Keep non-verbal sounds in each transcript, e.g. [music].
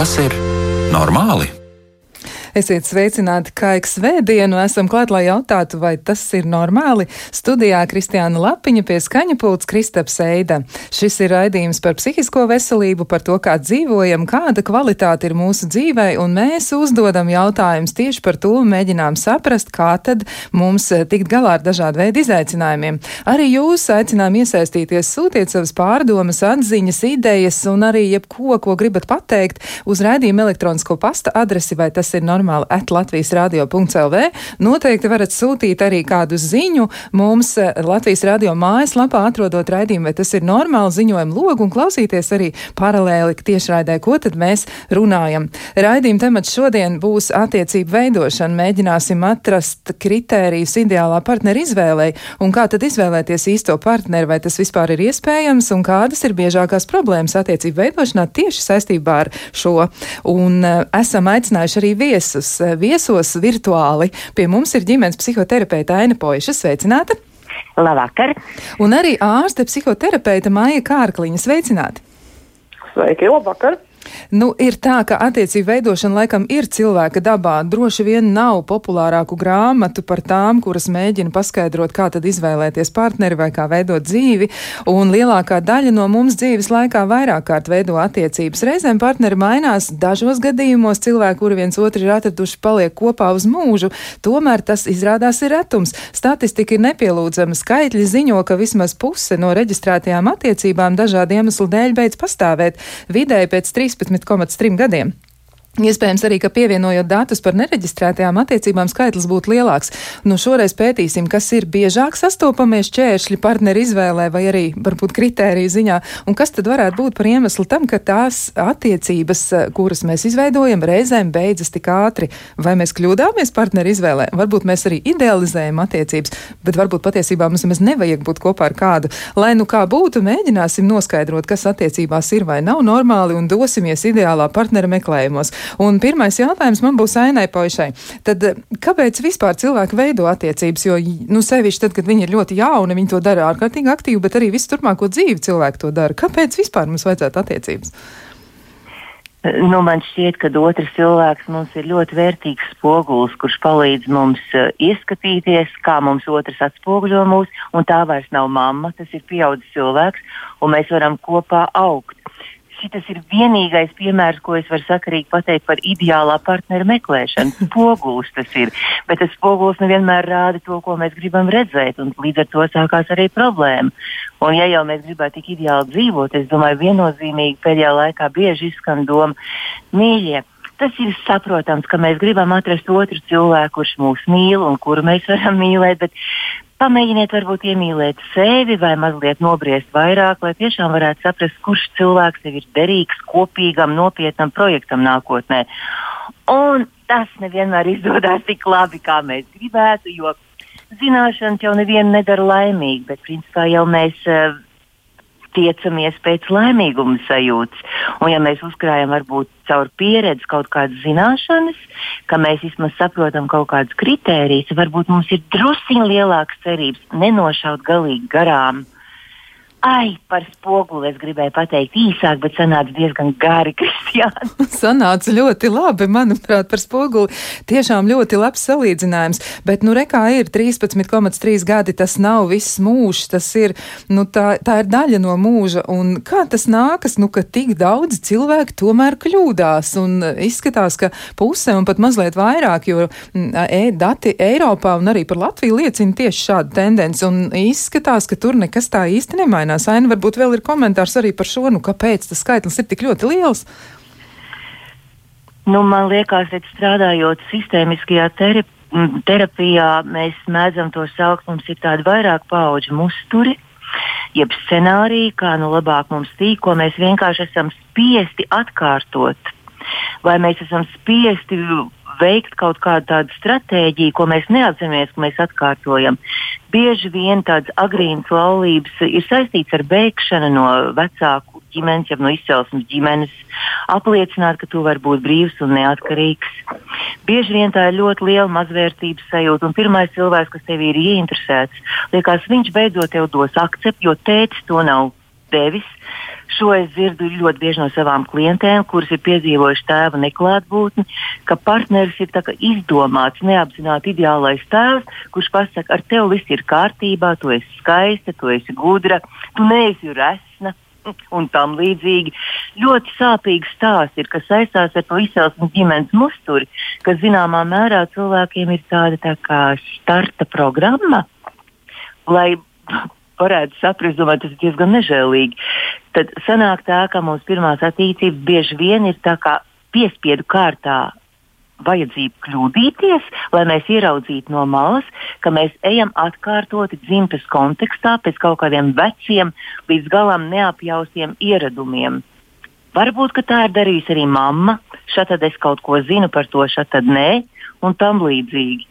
Vai tas ir normāli? Esiet sveicināti, kā ik svētdienu esam klāt, lai jautātu, vai tas ir normāli. Studijā Kristiāna Lapiņa pie skaņa pults Kristaps Eida. Šis ir raidījums par psihisko veselību, par to, kā dzīvojam, kāda kvalitāte ir mūsu dzīvē, un mēs uzdodam jautājumus tieši par to, mēģinām saprast, kā tad mums tikt galā ar dažādu veidu izaicinājumiem. Arī jūs aicinām iesaistīties, sūtiet savas pārdomas, atziņas, idejas un arī jebko, ko gribat pateikt uz raidījuma elektronisko pasta adresi, vai tas ir normāli normāli at Latvijas radio.lv. Noteikti varat sūtīt arī kādu ziņu mums eh, Latvijas radio mājaslapā, atrodot raidījumu, vai tas ir normāli ziņojumu logu un klausīties arī paralēli tiešraidē, ko tad mēs runājam. Raidījuma temats šodien būs attiecību veidošana. Mēģināsim atrast kritērijus ideālā partneru izvēlei un kā tad izvēlēties īsto partneri, vai tas vispār ir iespējams un kādas ir biežākās problēmas attiecību veidošanā tieši saistībā ar šo. Un uh, esam aicinājuši arī viesus viesus, eh, viesos virtuāli. Pie mums ir ģimenes psihoterapeita Aina Poiša. Sveicināta! Labvakar! Un arī ārste psihoterapeita Maija Kārkliņa. Sveicināti! Sveiki, labvakar! Nu, ir tā, ka attiecību veidošana laikam ir cilvēka dabā. Droši vien nav populārāku grāmatu par tām, kuras mēģina paskaidrot, kā tad izvēlēties partneri vai kā veidot dzīvi. Un lielākā daļa no mums dzīves laikā vairāk kārt veido attiecības. Reizēm partneri mainās, dažos gadījumos cilvēki, kuri viens otru ir atraduši, paliek kopā uz mūžu. Tomēr tas izrādās ir retums. Statistika ir nepielūdzama. Skaitļi ziņo, ka vismaz puse no reģistrētajām attiecībām dažādu iemeslu dēļ beidz pastāvēt. Vidēji pēc 13 13,3 gadiem. Iespējams arī, ka pievienojot datus par nereģistrētajām attiecībām, skaitlis būtu lielāks. Nu, šoreiz pētīsim, kas ir biežāk sastopamie šķēršļi partneru izvēlē vai arī varbūt kritēriju ziņā, un kas tad varētu būt par iemeslu tam, ka tās attiecības, kuras mēs izveidojam, reizēm beidzas tik ātri. Vai mēs kļūdāmies partneru izvēlē? Varbūt mēs arī idealizējam attiecības, bet varbūt patiesībā mums nemaz nevajag būt kopā ar kādu. Lai nu kā būtu, mēģināsim noskaidrot, kas attiecībās ir vai nav normāli un dosimies ideālā partnera meklējumos. Un pirmais jautājums man būs Ainai Poišai. Tad eh, kāpēc vispār cilvēki veido attiecības? Jo, nu, sevišķi tad, kad viņi ir ļoti jauni, viņi to dara ārkārtīgi aktīvi, bet arī visu turpmāko dzīvi cilvēki to dara. Kāpēc vispār mums vajadzētu attiecības? Nu, man šķiet, ka otrs cilvēks mums ir ļoti vērtīgs spogulis, kurš palīdz mums uh, ieskatīties, kā mums otrs atspoguļo mūs. Tā vairs nav mamma, tas ir pieaudzis cilvēks, un mēs varam kopā augt šis ir vienīgais piemērs, ko es varu sakarīgi pateikt par ideālā partneru meklēšanu. [laughs] Spogulis tas ir, bet tas spogulis nevienmēr rāda to, ko mēs gribam redzēt, un līdz ar to sākās arī problēma. Un, ja jau mēs gribētu tik ideāli dzīvot, es domāju, viennozīmīgi pēdējā laikā bieži izskan doma, mīļie, tas ir saprotams, ka mēs gribam atrast otru cilvēku, kurš mūs mīl un kuru mēs varam mīlēt, bet Pamēģiniet, varbūt iemīlēt sevi vai mazliet nobriest vairāk, lai tiešām varētu saprast, kurš cilvēks tev ir derīgs kopīgam, nopietnam projektam nākotnē. Un tas nevienmēr izdodas tik labi, kā mēs gribētu, jo zināšanas jau nevienu nedara laimīgu, bet principā jau mēs uh, tiecamies pēc laimīguma sajūtas. Un, ja mēs uzkrājam varbūt caur pieredzi kaut kādas zināšanas, ka mēs vismaz saprotam kaut kādus kritērijus, varbūt mums ir drusciņ lielākas cerības nenošaut galīgi garām uh, Ai, par spoguli es gribēju pateikt īsāk, bet sanāca diezgan gari, [laughs] Kristiāna. sanāca ļoti labi, manuprāt, par spoguli. Tiešām ļoti labs salīdzinājums, bet, nu, rekā ir 13,3 gadi, tas nav viss mūžs, tas ir, nu, tā, tā ir daļa no mūža, un kā tas nākas, nu, ka tik daudz cilvēku tomēr kļūdās, un izskatās, ka puse un pat mazliet vairāk, jo mm, e, dati Eiropā un arī par Latviju liecina tieši šādu tendenci, un izskatās, ka tur nekas tā īsti nemainās mainās. Aina, varbūt vēl ir komentārs arī par šo, nu, kāpēc tas skaitlis ir tik ļoti liels? Nu, man liekas, ka strādājot sistēmiskajā terapijā, terapijā mēs mēdzam to saukt, mums ir tādi vairāk pauģu musturi, jeb scenāriji, kā nu labāk mums tīk, ko mēs vienkārši esam spiesti atkārtot. Vai mēs esam spiesti veikt kaut kādu tādu stratēģiju, ko mēs neatceramies, ka mēs atkārtojam. Bieži vien tādas agrīnas laulības ir saistītas ar bēgšanu no vecāku ģimenes, jau no izcelsmes ģimenes, apliecināt, ka tu vari būt brīvs un neatkarīgs. Bieži vien tā ir ļoti liela mazvērtības sajūta, un pirmais cilvēks, kas tev ir ieinteresēts, liekas, viņš beidzot tev dos akceptu, jo tēvs to nav devis. Šo es dzirdu ļoti bieži no savām klientēm, kuras ir piedzīvojuši tēva neklātbūtni, ka partneris ir izdomāts, neapzināti ideālais tēvs, kurš pasakā, ar tevi viss ir kārtībā, tu esi skaista, tu esi gudra, tu neesi resna [laughs] un tam līdzīgi. Ļoti sāpīgs stāsts ir, kas saistās ar to izcelsmes ģimenes musturi, kas zināmā mērā cilvēkiem ir tāda tā kā starta programma, lai varētu saprast, domāju, tas ir diezgan nežēlīgi. Tad sanāk tā, ka mūsu pirmās attīstības bieži vien ir tā kā piespiedu kārtā vajadzību kļūdīties, lai mēs ieraudzītu no malas, ka mēs ejam atkārtoti dzimtas kontekstā pēc kaut kādiem veciem, līdz galam neapjaustiem ieradumiem. Varbūt tā ir darījusi arī mamma, šādi es kaut ko zinu par to, šādi nē, un tam līdzīgi.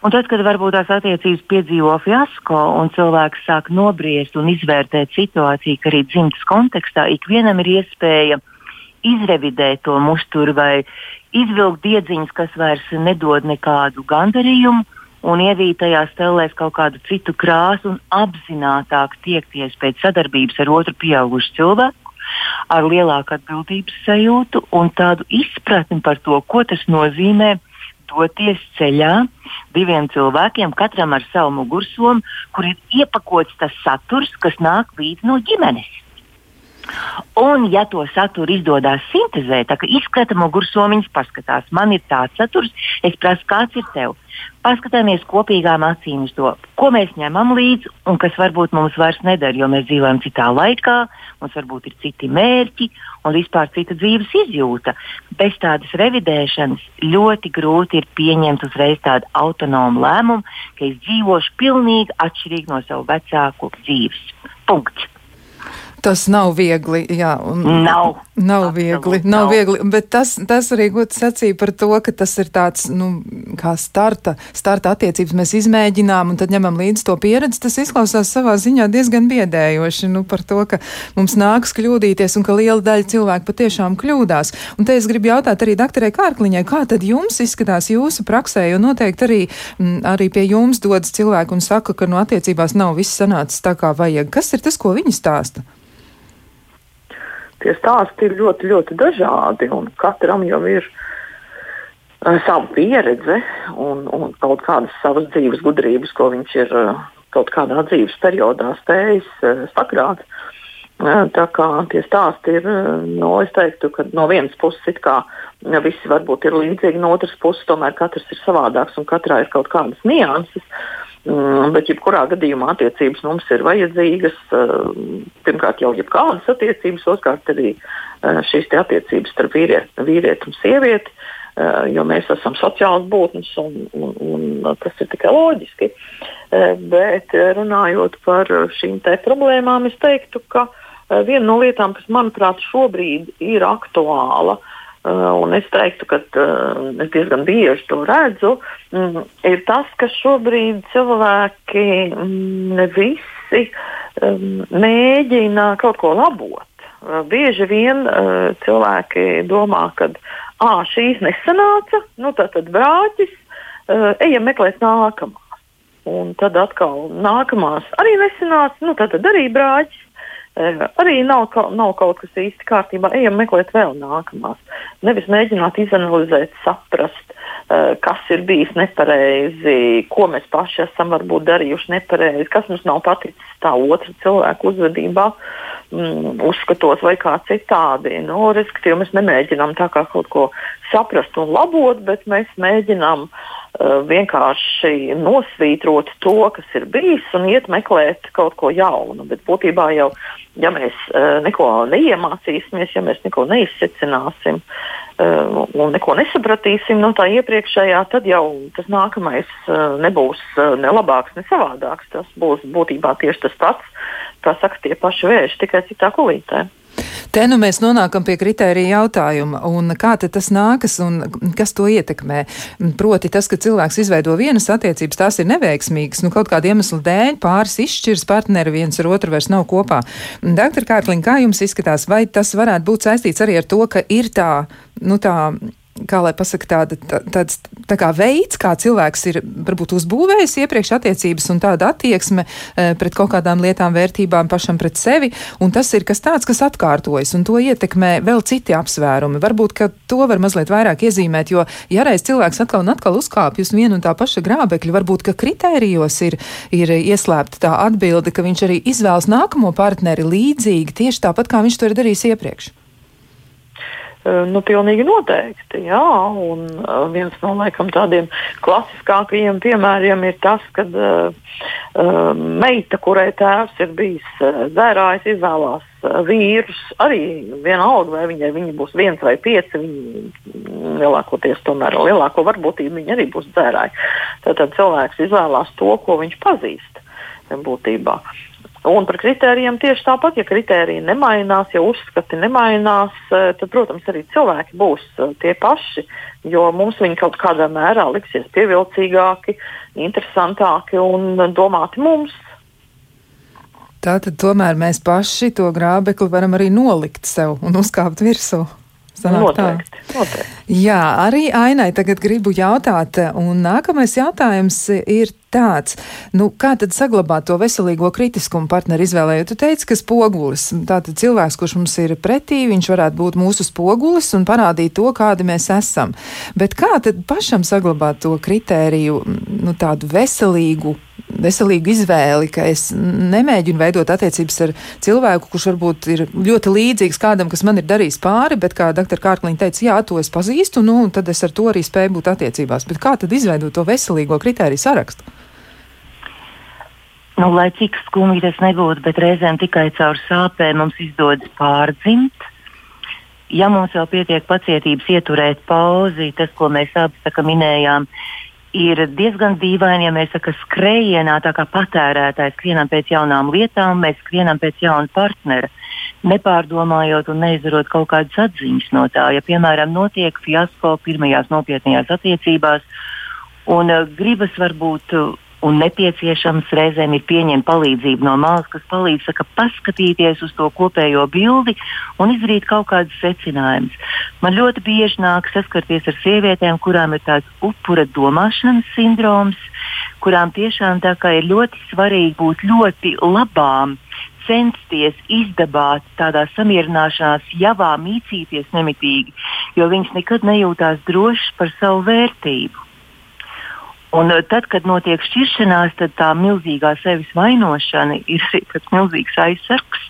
Un tad, kad varbūt tās attiecības piedzīvo fiasko un cilvēks sāk nobriest un izvērtēt situāciju, ka arī dzimtas kontekstā ikvienam ir iespēja izrevidēt to musturu vai izvilkt diedziņas, kas vairs nedod nekādu gandarījumu, un ievīt tajā stelēs kaut kādu citu krāsu un apzinātāk tiekties pēc sadarbības ar otru pieaugušu cilvēku, ar lielāku atbildības sajūtu un tādu izpratni par to, ko tas nozīmē doties ceļā diviem cilvēkiem, katram ar savu mugursomu, kur ir iepakots tas saturs, kas nāk līdzi no ģimenes. Un, ja to saturu izdodas sintēzēt, kā izskata mugursomiņas, paskatās, man ir tāds saturs, es prasu, kāds ir tev. Paskatāmies kopīgām acīm uz to, ko mēs ņemam līdzi un kas varbūt mums vairs nedara, jo mēs dzīvojam citā laikā, mums varbūt ir citi mērķi un vispār cita dzīves izjūta. Bez tādas revidēšanas ļoti grūti ir pieņemt uzreiz tādu autonomu lēmumu, ka es dzīvošu pilnīgi atšķirīgi no savu vecāku dzīves. Punkts. Tas nav viegli. Jā, nav. Nav viegli, nav, nav viegli, bet tas, tas arī gods sacīja par to, ka tas ir tāds, nu, kā starta, starta attiecības mēs izmēģinām un tad ņemam līdzi to pieredzi. Tas izklausās savā ziņā diezgan biedējoši, nu, par to, ka mums nāks kļūdīties un ka liela daļa cilvēku patiešām kļūdās. Un te es gribu jautāt arī doktorai Kārkliņai, kā tad jums izskatās jūsu praksē, jo noteikti arī, m, arī pie jums dodas cilvēki un saka, ka no nu, attiecībās nav viss sanācis tā, kā vajag. Kas ir tas, ko viņi stāsta? Tie stāsti ir ļoti, ļoti dažādi, un katram jau ir uh, sava pieredze un, un kaut kādas savas dzīves gudrības, ko viņš ir uh, kaut kādā dzīves periodā spējis uh, sakrāt. Uh, tā kā tie stāsti ir, uh, no, es teiktu, ka no vienas puses it kā visi varbūt ir līdzīgi, no otras puses tomēr katrs ir savādāks un katrā ir kaut kādas nianses. Mm, bet, jebkurā gadījumā, attiecības mums ir vajadzīgas. Uh, pirmkārt, jau kādas attiecības, otrkārt, arī uh, šīs attiecības starp vīrieti, vīrieti un sievieti, uh, jo mēs esam sociāls būtnes un, un, un tas ir tikai loģiski. Bet runājot par šīm problēmām, es teiktu, ka viena no lietām, kas manuprāt šobrīd ir aktuāla, Uh, un es teiktu, ka uh, es diezgan bieži to redzu, um, ir tas, ka šobrīd cilvēki um, ne visi um, mēģina kaut ko labot. Uh, bieži vien cilvēki domā, ka šīs nesanāca, nu tad, tad brāķis, ejam meklēt nākamās. Un tad atkal nākamās arī nesanāca, nu tad, tad arī brāķis arī nav, nav kaut kas īsti kārtībā. Ejam meklēt vēl nākamās. Nevis mēģināt izanalizēt, saprast, kas ir bijis nepareizi, ko mēs paši esam varbūt darījuši nepareizi, kas mums nav paticis tā otra cilvēka uzvedībā, mm, uzskatot vai kā citādi. Nu, respektīvi, mēs nemēģinām tā kā kaut ko saprast un labot, bet mēs mēģinām uh, vienkārši nosvītrot to, kas ir bijis, un iet meklēt kaut ko jaunu. Bet būtībā jau ja mēs uh, neko neiemācīsimies, ja mēs neko neizsecināsim uh, un neko nesapratīsim no tā iepriekšējā, tad jau tas nākamais nebūs ne labāks, ne savādāks. Tas būs būtībā tieši tas pats, kā saka, tie paši vēži, tikai citā kulītē. Te nu mēs nonākam pie kritērija jautājuma, un kā tas nākas un kas to ietekmē. Proti tas, ka cilvēks izveido vienas attiecības, tās ir neveiksmīgas, nu kaut kāda iemesla dēļ pāris izšķirs partneri viens ar otru vairs nav kopā. Doktor Kārkliņ, kā jums izskatās, vai tas varētu būt saistīts arī ar to, ka ir tā, nu tā kā lai pasaka, tāda, tā, tāds tā kā veids, kā cilvēks ir varbūt uzbūvējis iepriekš attiecības un tāda attieksme e, pret kaut kādām lietām, vērtībām pašam pret sevi, un tas ir kas tāds, kas atkārtojas, un to ietekmē vēl citi apsvērumi. Varbūt, ka to var mazliet vairāk iezīmēt, jo, ja reiz cilvēks atkal un atkal uzkāpj uz vienu un tā paša grābekļa, varbūt, ka kritērijos ir, ir ieslēpta tā atbilde, ka viņš arī izvēlas nākamo partneri līdzīgi, tieši tāpat, kā viņš to ir darījis iepriekš. Nu, pilnīgi noteikti. Jā, un viens no laikam, tādiem klasiskākajiem piemēriem ir tas, kad uh, meita, kurai tēvs ir bijis dzērājs, izvēlās vīrus. Arī vienalga, vai viņai viņi būs viens vai pieci, viņi lielākoties tomēr lielāko varbūtību viņi arī būs dzērāji. Tātad cilvēks izvēlās to, ko viņš pazīst būtībā. Un par kritērijiem tieši tāpat, ja kritēriji nemainās, ja uzskati nemainās, eh, tad, protams, arī cilvēki būs eh, tie paši, jo mums viņi kaut kādā mērā liksies pievilcīgāki, interesantāki un domāti mums. Tātad tomēr mēs paši to grābekli varam arī nolikt sev un uzkāpt virsū. Noteikti, noteikti. Jā, arī Ainai tagad gribu jautāt, un nākamais jautājums ir tāds, nu, kā tad saglabāt to veselīgo kritiskumu partneru izvēlē? Jo tu teici, ka spogulis, tātad cilvēks, kurš mums ir pretī, viņš varētu būt mūsu spogulis un parādīt to, kādi mēs esam. Bet kā tad pašam saglabāt to kritēriju, nu, tādu veselīgu veselīgu izvēli, ka es nemēģinu veidot attiecības ar cilvēku, kurš varbūt ir ļoti līdzīgs kādam, kas man ir darījis pāri, bet kā dr. Kārkliņa teica, jā, to es pazīstu, nu, un tad es ar to arī spēju būt attiecībās. Bet kā tad izveidot to veselīgo kritēriju sarakstu? Nu, lai cik skumji tas nebūtu, bet reizēm tikai caur sāpēm mums izdodas pārdzimt. Ja mums vēl pietiek pacietības ieturēt pauzi, tas, ko mēs abi minējām, ir diezgan dīvaini, ja mēs sakām, skrejienā, tā kā patērētājs skrienam pēc jaunām lietām, mēs skrienam pēc jauna partnera, nepārdomājot un neizdarot kaut kādas atziņas no tā. Ja, piemēram, notiek fiasko pirmajās nopietnējās attiecībās, un uh, gribas varbūt. Uh, un nepieciešams reizēm ir pieņemt palīdzību no malas, kas palīdz saka, paskatīties uz to kopējo bildi un izdarīt kaut kādus secinājumus. Man ļoti bieži nāk saskarties ar sievietēm, kurām ir tāds upura domāšanas sindroms, kurām tiešām ir ļoti svarīgi būt ļoti labām censties izdabāt tādā samierināšanās javā, mīcīties nemitīgi, jo viņas nekad nejūtās drošas par savu vērtību. Un eh, tad, kad notiek šķiršanās, tad tā milzīgā sevis vainošana ir [laughs] tāds milzīgs aizsargs.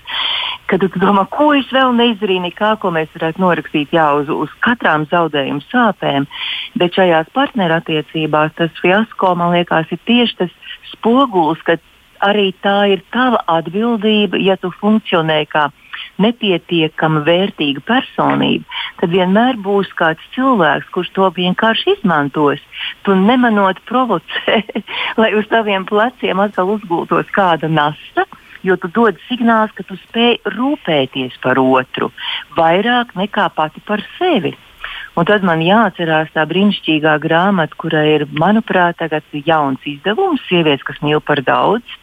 Kad tu domā, ko es vēl neizdarīju, nekā, ko mēs varētu norakstīt jā, uz, uz katrām zaudējuma sāpēm, bet šajās partnerattiecībās tas fiasko, man liekas, ir tieši tas spogulis, ka arī tā ir tava atbildība, ja tu funkcionē kā nepietiekama vērtīga personība, tad vienmēr būs kāds cilvēks, kurš to vienkārši izmantos. Tu nemanot provocē, [laughs] lai uz taviem pleciem atkal uzgultos kāda nasta. Jo tu dod signāls, ka tu spēj rūpēties par otru vairāk nekā pati par sevi. Un tad man jāatcerās tā brīnišķīgā grāmata, kurai ir, manuprāt, jauns izdevums, sievietes, kas mīl par daudz.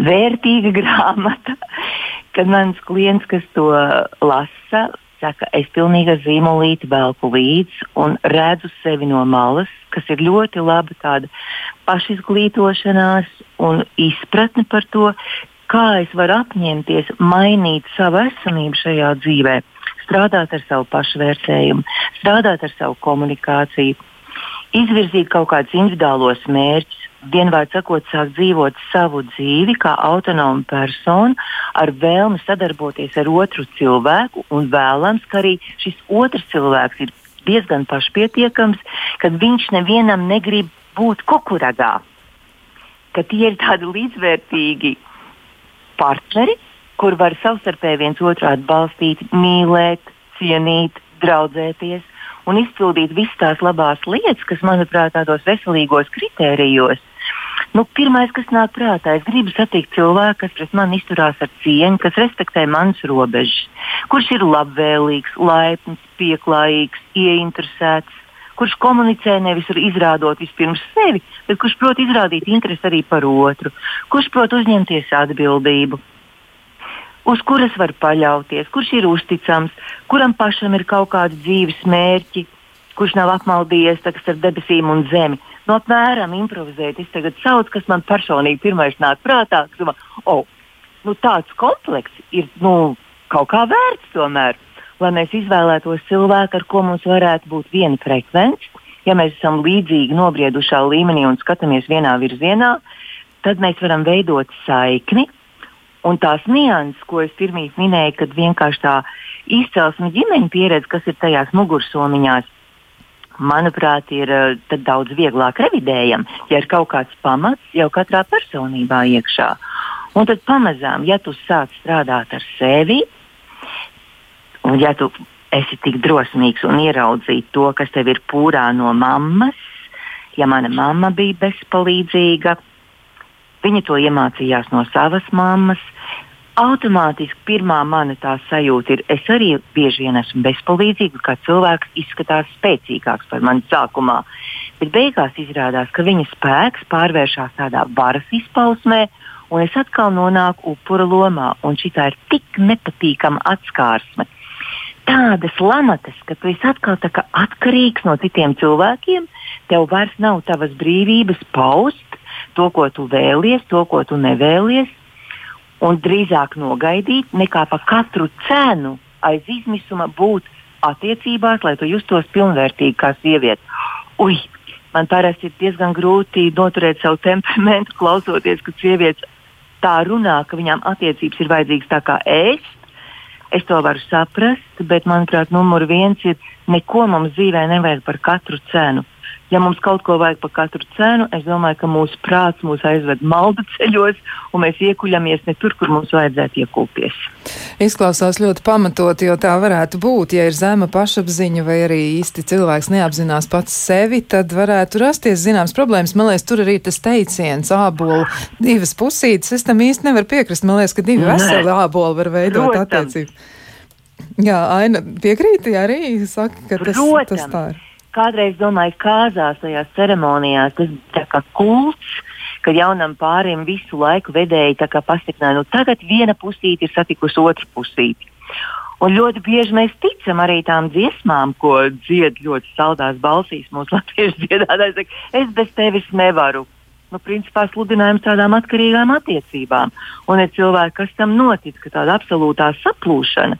Vērtīga grāmata, kad mans klients, kas to lasa, saka, es pilnīgi zīmolīti velku līdzi un redzu sevi no malas, kas ir ļoti laba tāda pašizglītošanās un izpratne par to, kā es varu apņemties mainīt savu esamību šajā dzīvē, strādāt ar savu pašvērtējumu, strādāt ar savu komunikāciju, izvirzīt kaut kādus individuālos mērķus, vienvārds sakot, sāk dzīvot savu dzīvi kā autonoma persona ar vēlmi sadarboties ar otru cilvēku un vēlams, ka arī šis otrs cilvēks ir diezgan pašpietiekams, ka viņš nevienam negrib būt kukuragā. Ka tie ir tādi līdzvērtīgi partneri, kur var savstarpēji viens otru atbalstīt, mīlēt, cienīt, draudzēties un izpildīt visas tās labās lietas, kas, manuprāt, tādos veselīgos kritērijos Nu, pirmais, kas nāk prātā, es gribu satikt cilvēku, kas pret mani izturās ar cieņu, kas respektē manas robežas, kurš ir labvēlīgs, laipns, pieklājīgs, ieinteresēts, kurš komunicē nevis izrādot vispirms sevi, bet kurš prot izrādīt interesi arī par otru, kurš prot uzņemties atbildību. uz kuras var paļauties, kurš ir uzticams, kuram pašam ir kaut kādi dzīves mērķi, kurš nav apmaldījies ar debesīm un zemi. Nu, apmēram improvizēt, es tagad saucu, kas man personīgi pirmais nāk prātā, man, oh, nu, tāds komplekss ir nu, kaut kā vērts tomēr, lai mēs izvēlētos cilvēku, ar ko mums varētu būt viena frekvence. Ja mēs esam līdzīgi nobriedušā līmenī un skatāmies vienā virzienā, tad mēs varam veidot saikni. Un tās nianses, ko es pirmie minēju, kad vienkārši tā izcelsme ģimeņa pieredze, kas ir tajās mugursomiņās, manuprāt, ir uh, daudz vieglāk revidējama, ja ir kaut kāds pamats jau katrā personībā iekšā. Un tad pamazām, ja tu sāc strādāt ar sevi, un ja tu esi tik drosmīgs un ieraudzīt to, kas tev ir pūrā no mammas, ja mana mamma bija bezpalīdzīga, viņa to iemācījās no savas mammas. Automātiski pirmā mana tā sajūta ir, es arī bieži vien esmu bezpalīdzīga, kā cilvēks izskatās spēcīgāks par mani sākumā. Bet beigās izrādās, ka viņa spēks pārvēršas tādā varas izpausmē, un es atkal nonāku upura lomā, un šī ir tik nepatīkama atskārsme. Tādas lamatas, ka tu esi atkal atkarīgs no citiem cilvēkiem, tev vairs nav tavas brīvības paust to, ko tu vēlies, to, ko tu nevēlies, un drīzāk nogaidīt, nekā pa katru cenu aiz izmisuma būt attiecībās, lai tu justos pilnvērtīgi kā sieviete. Ui, man parasti ir diezgan grūti noturēt savu temperamentu, klausoties, kad sievietes tā runā, ka viņām attiecības ir vajadzīgas tā kā es. Es to varu saprast, bet manuprāt, numur viens ir neko mums dzīvē nevajag par katru cenu ja mums kaut ko vajag par katru cenu, es domāju, ka mūsu prāts mūs aizved maldu ceļos, un mēs iekuļamies ne tur, kur mums vajadzētu iekulties. Izklausās ļoti pamatot, jo tā varētu būt. Ja ir zema pašapziņa vai arī īsti cilvēks neapzinās pats sevi, tad varētu rasties zināms problēmas. Man liekas, tur arī tas teiciens ābolu divas pusītes. Es tam īsti nevaru piekrist. Man liekas, ka divi veseli āboli var veidot attiecību. Jā, Aina piekrīti arī saka, ka tas, Protams. tas tā ir kādreiz domāju, kāzās tajās ceremonijās tas bija kā kults. Kad jaunam pārim visu laiku vedēji pastiprināja, nu tagad viena pusīte ir satikusi otru pusīti. Un ļoti bieži mēs ticam arī tām dziesmām, ko dzied ļoti saldās balsīs mūsu [laughs] latviešu dziedātājs. Es bez tevis nevaru. Nu, principā sludinājums tādām atkarīgām attiecībām. Un ir cilvēki, kas tam notic, ka tāda absolūtā saplūšana,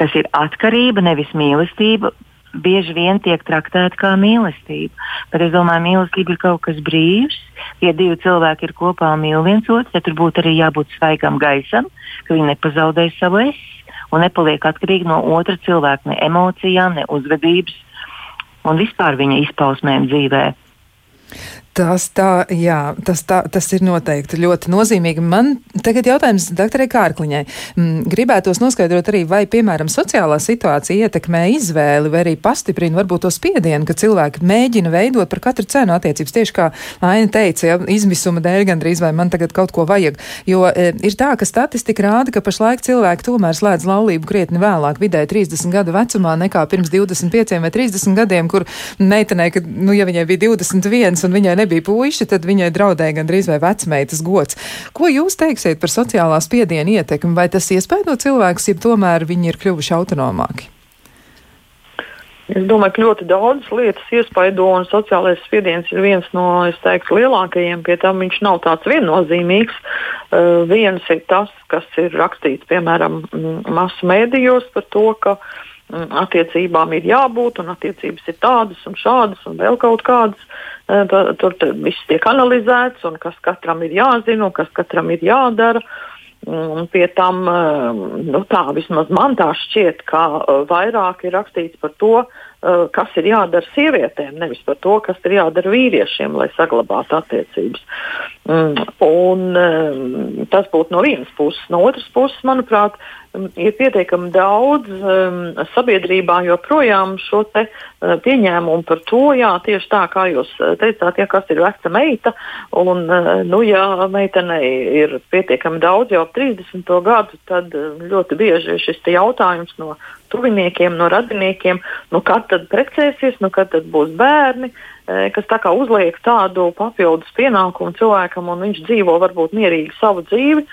kas ir atkarība, nevis mīlestība, bieži vien tiek traktēta kā mīlestība. Bet es domāju, mīlestība ir kaut kas brīvs. Ja divi cilvēki ir kopā un mīl viens otru, tad tur būtu arī jābūt svaigam gaisam, ka viņi nepazaudē savu es un nepaliek atkarīgi no otra cilvēka, ne emocijām, ne uzvedības un vispār viņa izpausmēm dzīvēm. Tas tā, jā, tas, tā, tas ir noteikti ļoti nozīmīgi. Man tagad jautājums doktorai Kārkliņai. Mm, gribētos noskaidrot arī, vai, piemēram, sociālā situācija ietekmē izvēli vai arī pastiprina varbūt to spiedienu, ka cilvēki mēģina veidot par katru cenu attiecības. Tieši kā Aina teica, ja, izmisuma dēļ gandrīz vai man tagad kaut ko vajag. Jo e, ir tā, ka statistika rāda, ka pašlaik cilvēki tomēr slēdz laulību krietni vēlāk, vidēji 30 gadu vecumā nekā pirms 25 vai 30 gadiem, kur meitenei, kad, nu, ja viņai bija 21 un viņai nebija nebija puiši, tad viņai draudēja gandrīz vai vecmeitas gods. Ko jūs teiksiet par sociālā spiediena ietekmi? Vai tas iespējo cilvēkus, ja tomēr viņi ir kļuvuši autonomāki? Es domāju, ka ļoti daudzas lietas iespaido, un sociālais spiediens ir viens no teiktu, lielākajiem. Pie tam viņš nav tāds viennozīmīgs. Uh, viens ir tas, kas ir rakstīts piemēram masu mēdījos par to, ka uh, attiecībām ir jābūt, un attiecības ir tādas un šādas, un vēl kaut kādas. Tur, tur viss tiek analizēts, un kas katram ir jāzina, un kas katram ir jādara. Un pie tam, nu, tā vismaz man tā šķiet, ka vairāk ir rakstīts par to, kas ir jādara sievietēm, nevis par to, kas ir jādara vīriešiem, lai saglabātu attiecības. Un, tas būtu no vienas puses. No otras puses, manuprāt, ir pietiekami daudz um, sabiedrībā joprojām šo te, uh, pieņēmumu par to, jā, tieši tā kā jūs teicāt, ja kas ir veca meita, un, uh, nu, ja meitenei ir pietiekami daudz jau ap 30. gadu, tad uh, ļoti bieži šis jautājums no tuviniekiem, no radiniekiem, nu, kad tad precēsies, nu, kad tad būs bērni, kas tā kā uzliek tādu papildus pienākumu cilvēkam, un viņš dzīvo varbūt mierīgi savu dzīvi,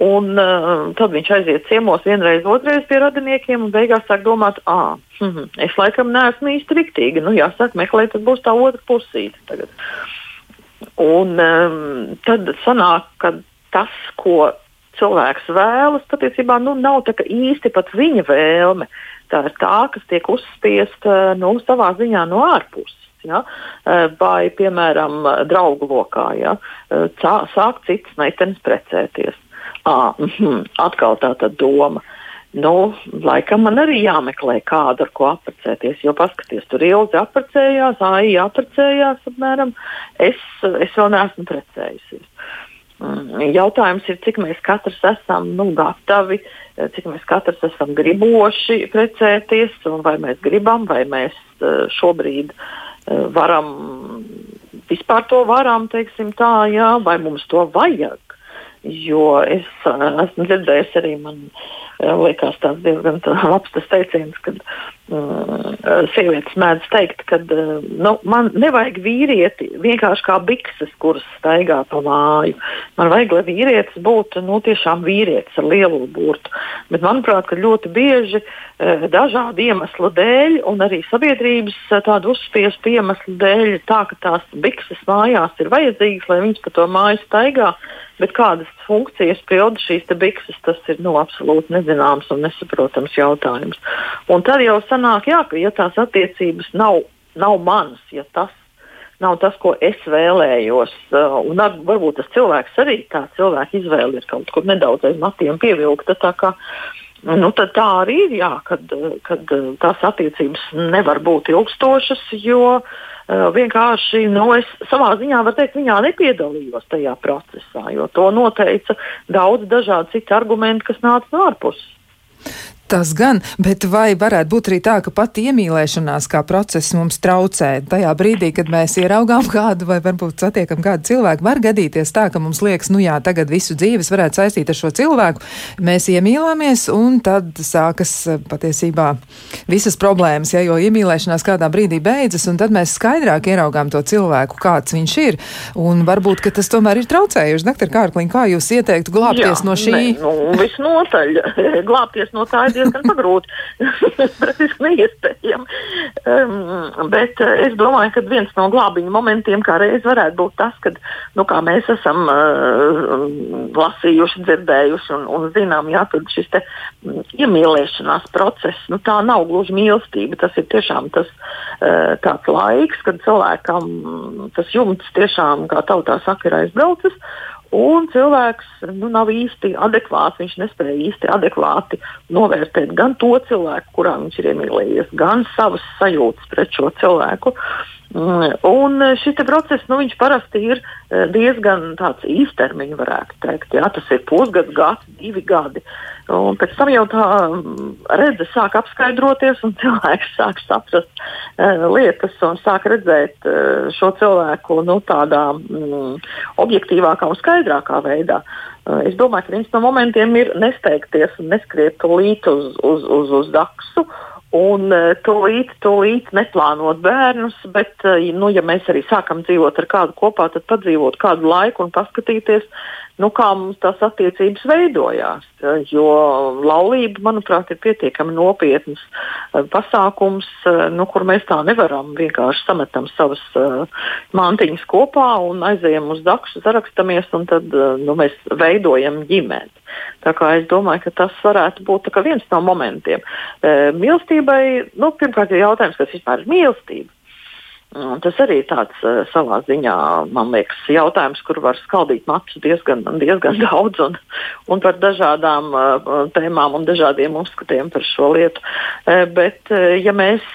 un uh, tad viņš aiziet ciemos vienreiz, otrreiz pie radiniekiem, un beigās sāk domāt, ah, hm, es laikam neesmu īsti riktīga. Nu, jāsaka, meklēt, tad būs tā otra pusīte tagad. Un um, tad sanāk, ka tas, ko cilvēks vēlas, patiesībā nu, nav īsti pat viņa vēlme. Tā ir tā, kas tiek uzspiesta nu, savā ziņā no ārpuses. Ja? Vai, piemēram, draugu lokā ja? sāk citas meitenes precēties. À, mm, atkal tā doma. Nu, laikam man arī jāmeklē kādu, ar ko apprecēties. Jo paskatieties, tur ilgi apprecējās, AI apprecējās apmēram. Es, es vēl neesmu precējusies. Mm, jautājums ir, cik mēs katrs esam nu, gatavi, cik mēs katrs esam griboši precēties, un vai mēs gribam, vai mēs eh, šobrīd eh, varam vispār to varam, teiksim tā, jā, vai mums to vajag. Jo es esmu dzirdējis arī, man liekas, tas diezgan labs teiciens, ka sievietes mēdz teikt, ka uh, nu, man nevajag vīrieti vienkārši kā bikses, kuras staigā pa māju. Man vajag, lai vīrietis būtu nu, tiešām vīrietis ar lielu burtu. Bet manuprāt, ļoti bieži uh, dažādu iemeslu dēļ un arī sabiedrības tādu uzspiestu iemeslu dēļ tā, ka tās bikses mājās ir vajadzīgas, lai viņas pa to māju staigā bet kādas funkcijas pilda šīs bikses, tas ir nu, absolūti nezināms un nesaprotams jautājums. Un tad jau sanāk, jā, ka ja tās attiecības nav, nav manas, ja tas nav tas, ko es vēlējos, uh, un ar, varbūt tas cilvēks arī tā cilvēka izvēle ir kaut kur nedaudz aiz matiem pievilkta. Tā kā, Nu, tā arī ir, jā, kad, kad tās attiecības nevar būt ilgstošas, jo uh, vienkārši nu, es savā ziņā varu teikt, viņā nepiedalījos tajā procesā, jo to noteica daudz dažādu citu argumentu, kas nāca no ārpuses. Tas gan, bet vai varētu būt arī tā, ka pat iemīlēšanās kā process mums traucē? Tajā brīdī, kad mēs ieraugām kādu vai varbūt satiekam kādu cilvēku, var gadīties tā, ka mums liekas, nu jā, tagad visu dzīves varētu saistīt ar šo cilvēku. Mēs iemīlāmies un tad sākas eh, patiesībā visas problēmas, ja, jo iemīlēšanās kādā brīdī beidzas un tad mēs skaidrāk ieraugām to cilvēku, kāds viņš ir. Un varbūt, ka tas tomēr ir traucējuši. Doktor Kārkliņ, kā jūs ieteiktu glābties jā, no šī? Ne, nu, visnotaļ [laughs] glābties no tā ir diezgan pagrūti, [laughs] praktiski neiespējami. Um, bet uh, es domāju, ka viens no glābiņa momentiem kā reiz varētu būt tas, ka nu, mēs esam uh, lasījuši, dzirdējuši un, un zinām, jā, ka šis te, um, iemīlēšanās process nu, tā nav gluži mīlestība. Tas ir tiešām tas uh, tāds laiks, kad cilvēkam tas jumts tiešām, kā tautā saka, ir aizbraucis. Un cilvēks nu, nav īsti adekvāts, viņš nespēja īsti adekvāti novērtēt gan to cilvēku, kurā viņš ir iemīlējies, gan savas sajūtas pret šo cilvēku. Mm, un šis process nu, parasti ir eh, diezgan īstermiņa, varētu teikt. Jā, tas ir pusgads, gads, divi gadi. Un pēc tam jau tā mm, redzes sāk apskaidroties, un [laughs] cilvēks sāk saprast uh, lietas un sāk redzēt uh, šo cilvēku nu, tādā mm, objektīvākā un skaidrākā veidā. Uh, es domāju, ka viens no momentiem ir nesteigties un neskriet līdzi uz, uz, uz, uz daksu. Un tūlīt, tūlīt neplānot bērnus, bet, nu, ja mēs arī sākam dzīvot ar kādu kopā, tad padzīvot kādu laiku un paskatīties, nu, kā mums tās attiecības veidojās. Jo laulība, manuprāt, ir pietiekami nopietns uh, pasākums, uh, nu, kur mēs tā nevaram vienkārši sametam savas uh, mantiņas kopā un aizējam uz dakšu, sarakstamies un tad nu, mēs veidojam ģimeni. Tā kā es domāju, ka tas varētu būt viens no momentiem. Mīlestībai, nu, pirmkārt, ir jautājums, kas vispār ir mīlestība. Tas arī tāds uh, savā ziņā, man liekas, jautājums, kur var skaldīt matus diezgan, diezgan [laughs] daudz un, un par dažādām uh, tēmām un dažādiem uzskatiem par šo lietu. Uh, bet, ja mēs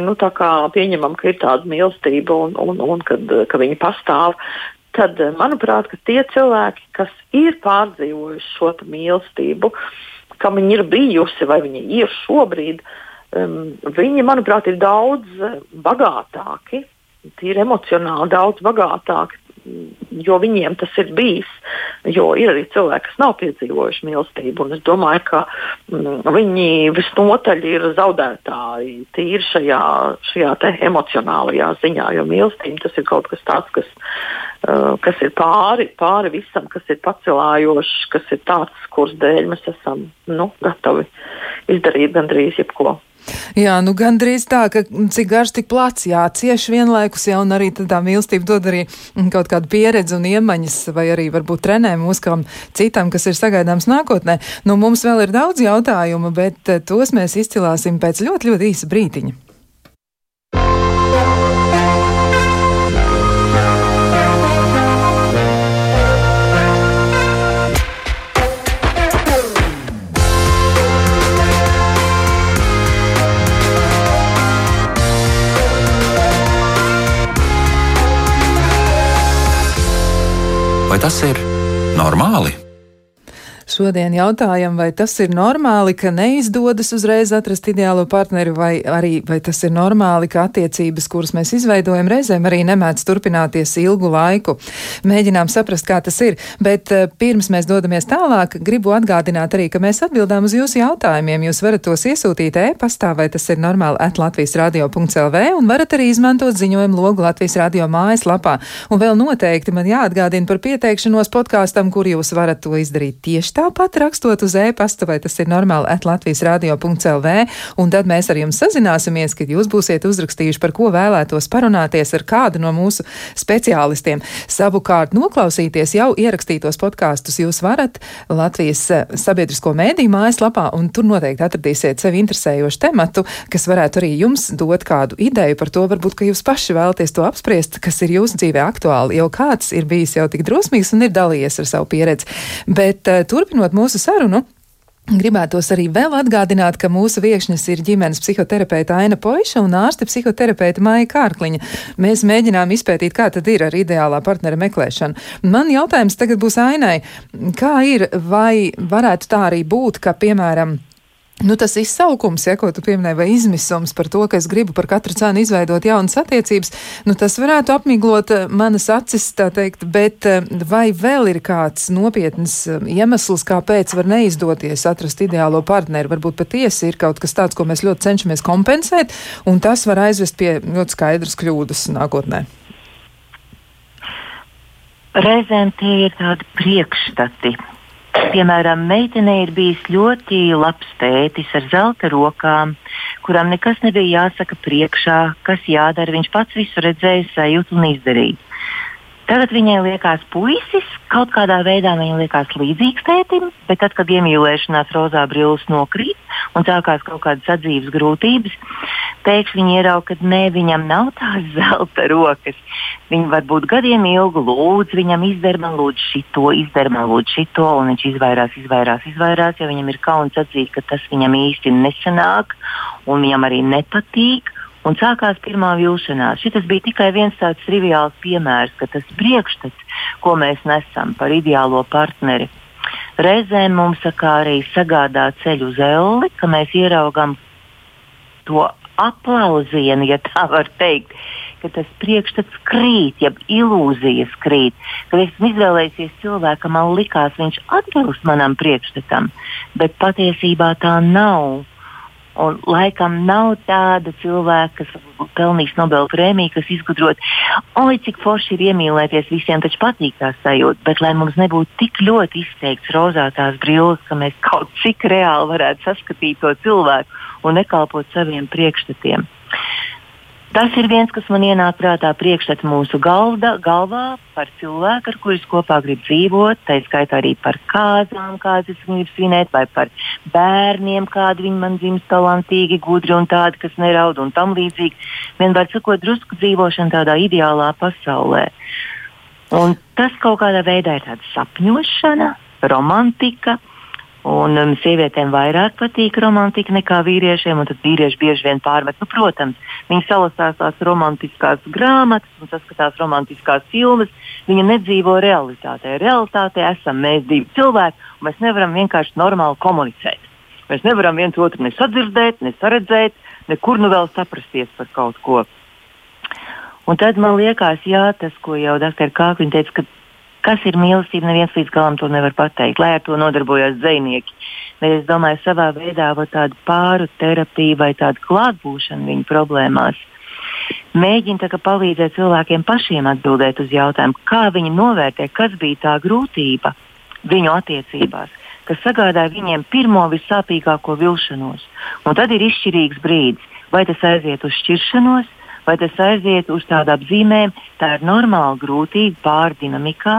nu, pieņemam, ka ir tāda mīlestība un, un, un kad, ka viņi pastāv, tad, manuprāt, tie cilvēki, kas ir pārdzīvojuši šo mīlestību, kam viņi ir bijusi vai viņi ir šobrīd, uh, um, viņi, manuprāt, ir daudz eh, bagātāki, tīri emocionāli daudz bagātāki jo viņiem tas ir bijis. Jo ir arī cilvēki, kas nav piedzīvojuši mīlestību, un es domāju, ka mm, viņi visnotaļ ir zaudētāji tīri šajā, šajā emocionālajā ziņā, jo mīlestība tas ir kaut kas tāds, kas, uh, kas ir pāri, pāri visam, kas ir pacelājošs, kas ir tāds, kuras dēļ mēs esam nu, gatavi izdarīt gandrīz jebko. Jā, nu gandrīz tā, ka cik garš, tik plats, jā, cieši vienlaikus, jā, un arī tā mīlestība dod arī kaut kādu pieredzi un iemaņas, vai arī varbūt trenē mūs kam citam, kas ir sagaidāms nākotnē. Nu, mums vēl ir daudz jautājumu, bet eh, tos mēs izcilāsim pēc ļoti, ļoti īsa brītiņa. Vai tas ir normāli? Šodien jautājam, vai tas ir normāli, ka neizdodas uzreiz atrast ideālo partneri, vai arī vai tas ir normāli, ka attiecības, kuras mēs izveidojam, reizēm arī nemēdz turpināties ilgu laiku. Mēģinām saprast, kā tas ir, bet uh, pirms mēs dodamies tālāk, gribu atgādināt arī, ka mēs atbildām uz jūsu jautājumiem. Jūs varat tos iesūtīt e-pastā, vai tas ir normāli at Latvijas radio.lv, un varat arī izmantot ziņojumu logu Latvijas radio mājaslapā. Un vēl noteikti man jāatgādina par pieteikšanos podkāstam, kur jūs varat to izdarīt tieši tāpat rakstot uz e-pasta, vai tas ir normāli at Latvijas radio.lv, un tad mēs ar jums sazināsimies, kad jūs būsiet uzrakstījuši, par ko vēlētos parunāties ar kādu no mūsu speciālistiem. Savukārt noklausīties jau ierakstītos podkāstus jūs varat Latvijas eh, sabiedrisko mēdīju mājaslapā, un tur noteikti atradīsiet sevi interesējošu tematu, kas varētu arī jums dot kādu ideju par to, varbūt, ka jūs paši vēlaties to apspriest, kas ir jūsu dzīvē aktuāli. Jau kāds ir bijis jau tik drosmīgs un ir dalījies ar savu pieredzi. Bet uh, turpinot turpinot mūsu sarunu. Gribētos arī vēl atgādināt, ka mūsu viesnes ir ģimenes psihoterapeita Aina Poiša un ārste psihoterapeita Maija Kārkliņa. Mēs mēģinām izpētīt, kā tad ir ar ideālā partnera meklēšanu. Man jautājums tagad būs Ainai, kā ir, vai varētu tā arī būt, ka, piemēram, Nu, tas izsaukums, ja, ko tu pieminēji, vai izmisums par to, ka es gribu par katru cenu izveidot jaunas attiecības, nu, tas varētu apmiglot eh, manas acis, tā teikt, bet eh, vai vēl ir kāds nopietns eh, iemesls, kāpēc var neizdoties atrast ideālo partneri? Varbūt patiesi ir kaut kas tāds, ko mēs ļoti cenšamies kompensēt, un tas var aizvest pie ļoti skaidras kļūdas nākotnē. Reizēm tie ir tādi priekšstati, Piemēram, meitenei ir bijis ļoti labs tētis ar zelta rokām, kuram nekas nebija jāsaka priekšā, kas jādara. Viņš pats visu redzēja, sajūt un izdarīja. Tagad viņai liekas, puisis kaut kādā veidā viņai liekas līdzīgs tētim, bet tad, kad iemīlēšanās rozā brilles nokrīt un sākās kaut kādas sadzīves grūtības, pēkšņi viņi ierauga, ka nē, viņam nav tās [laughs] zelta rokas. Viņi varbūt gadiem ilgi lūdz viņam izdara man lūdzu šito, izdara man lūdzu šito, un viņš izvairās, izvairās, izvairās, jo viņam ir kauns atzīt, ka tas viņam īsti nesanāk un viņam arī nepatīk un sākās pirmā vilšanās. Šis bija tikai viens tāds triviāls piemērs, ka tas priekšstats, ko mēs nesam par ideālo partneri, reizēm mums arī sagādā ceļu uz elli, ka mēs ieraugam to aplausienu, ja tā var teikt. Ka tas priekšstats krīt, jeb ilūzijas krīt. Kad esmu izvēlējies cilvēku, man likās, viņš atbilst manam priekšstatam, bet patiesībā tā nav. Un laikam nav tāda cilvēka, kas pelnīs Nobela prēmiju, kas izgudrot, oi, cik forši ir iemīlēties, visiem taču patīk tā sajūta, bet lai mums nebūtu tik ļoti izteikts rozātās brilles, ka mēs kaut cik reāli varētu saskatīt to cilvēku un nekalpot saviem priekšstatiem. Tas ir viens, kas man ienāk prātā priekšstats mūsu galda, galvā par cilvēku, ar kuriem kopā grib dzīvot, tā skaitā arī par kāzām, kādas es gribu svinēt, vai par bērniem, kādi viņi man dzimst talantīgi, gudri un tādi, kas neraud un tam līdzīgi. Vienmēr sakot, drusku dzīvošana tādā ideālā pasaulē. Un tas kaut kādā veidā ir tāda sapņošana, romantika. Un um, sievietēm vairāk patīk romantika nekā vīriešiem, un tad vīrieši bieži vien pārmet. Nu, protams, viņi salasās tās romantiskās grāmatas un saskatās romantiskās filmas. Viņi nedzīvo realitātē. Realitātē esam mēs divi cilvēki, un mēs nevaram vienkārši normāli komunicēt. Mēs nevaram viens otru nesadzirdēt, nesaredzēt, nekur nu vēl saprasties par kaut ko. Un tad man liekas, jā, tas, ko jau dr. Kākliņa teica, ka kas ir mīlestība, neviens līdz galam to nevar pateikt, lai ar to nodarbojas dzinieki. Bet es domāju, savā veidā tāda pāru terapija vai tāda klātbūšana viņu problēmās. Mēģina palīdzēt cilvēkiem pašiem atbildēt uz jautājumu, kā viņi novērtē, kas bija tā grūtība viņu attiecībās, kas sagādāja viņiem pirmo vissāpīgāko vilšanos. Un tad ir izšķirīgs brīdis, vai tas aiziet uz šķiršanos, vai tas aiziet uz tādu apzīmēm, tā ir normāla grūtība pārdinamikā,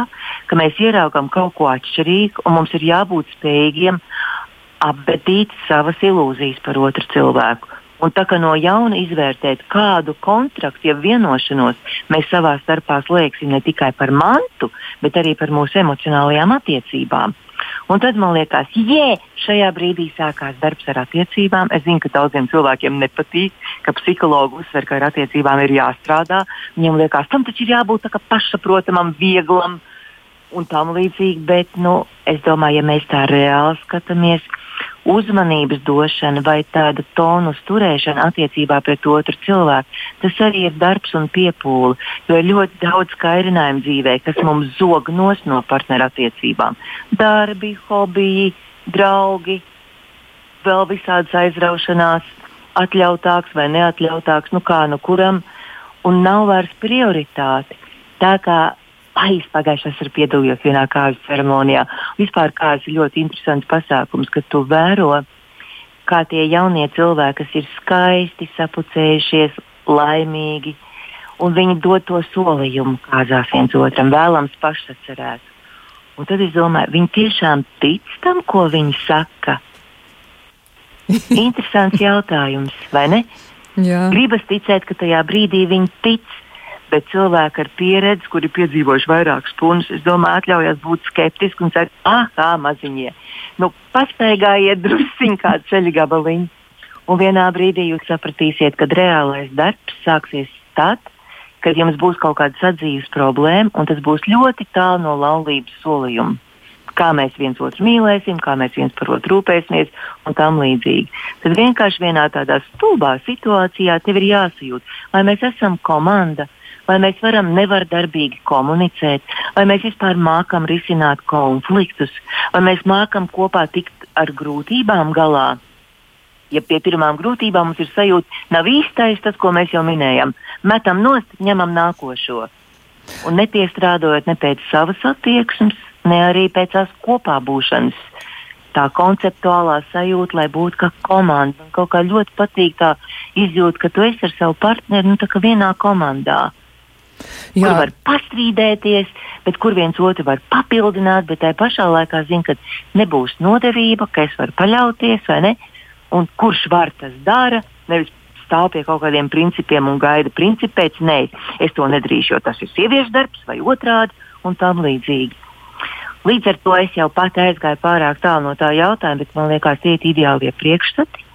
ka mēs ieraugām kaut ko atšķirīgu un mums ir jābūt spējīgiem apbedīt savas ilūzijas par otru cilvēku. Un tā kā no jauna izvērtēt, kādu kontraktu, ja vienošanos mēs savā starpā slēgsim ne tikai par mantu, bet arī par mūsu emocionālajām attiecībām. Un tad man liekas, jē, šajā brīdī sākās darbs ar attiecībām. Es zinu, ka daudziem cilvēkiem nepatīk, ka psihologi uzsver, ka ar attiecībām ir jāstrādā. Viņiem liekas, tam taču ir jābūt pašsaprotamam, vieglam un tam līdzīgi. Bet nu, es domāju, ja mēs tā reāli skatāmies, uzmanības došana vai tāda tonus turēšana attiecībā pret otru cilvēku, tas arī ir darbs un piepūle. Jo ir ļoti daudz kairinājumu dzīvē, kas mums zog nos no partnerattiecībām. Darbi, hobiji, draugi, vēl visādas aizraušanās, atļautāks vai neatļautāks, nu kā nu kuram, un nav vairs prioritāte. Tā kā Ai, es pagājušajā esmu piedalījies vienā kājas ceremonijā. Vispār kājas ir ļoti interesants pasākums, kad tu vēro, kā tie jaunie cilvēki, kas ir skaisti, sapucējušies, laimīgi, un viņi dod to solījumu kāzās viens otram, vēlams pašsacerēt. Un tad es domāju, viņi tiešām tic tam, ko viņi saka. [laughs] Interesants jautājums, vai ne? Jā. Gribas ticēt, ka tajā brīdī viņi tic, bet cilvēki ar pieredzi, kuri piedzīvojuši vairākus punus, es domāju, atļaujas būt skeptiski un teikt, ah, kā maziņie. Nu, pastaigājiet drusciņā kādu ceļu gabaliņu. Un vienā brīdī jūs sapratīsiet, ka reālais darbs sāksies tad, kad jums būs kaut kāda sadzīves problēma, un tas būs ļoti tālu no laulības solījuma. Kā mēs viens otru mīlēsim, kā mēs viens par otru rūpēsimies un tam līdzīgi. Tad vienkārši vienā tādā stulbā situācijā tev ir jāsajūt, vai mēs esam komanda, vai mēs varam nevardarbīgi komunicēt, vai mēs vispār mākam risināt konfliktus, vai mēs mākam kopā tikt ar grūtībām galā. Ja pie pirmām grūtībām mums ir sajūta, nav īstais tas, ko mēs jau minējām, metam nost, ņemam nākošo. Un nepiestrādājot ne pēc savas attieksmes, ne arī pēc tās kopā būšanas. Tā konceptuālā sajūta, lai būtu kā komanda. Man kaut kā ļoti patīk tā izjūta, ka tu esi ar savu partneri nu, vienā komandā. Jā. kur var pastrīdēties, bet kur viens otru var papildināt, bet tajā pašā laikā zina, ka nebūs nodevība, ka es varu paļauties, vai ne? Un kurš var tas dara, nevis stāv pie kaut kādiem principiem un gaida principu pēc, nē, es to nedrīkstu, jo tas ir sieviešu darbs vai otrādi un tam līdzīgi. Līdz ar to es jau pat aizgāju pārāk tālu no tā jautājuma, bet man liekas, tie ir ideālie priekšstati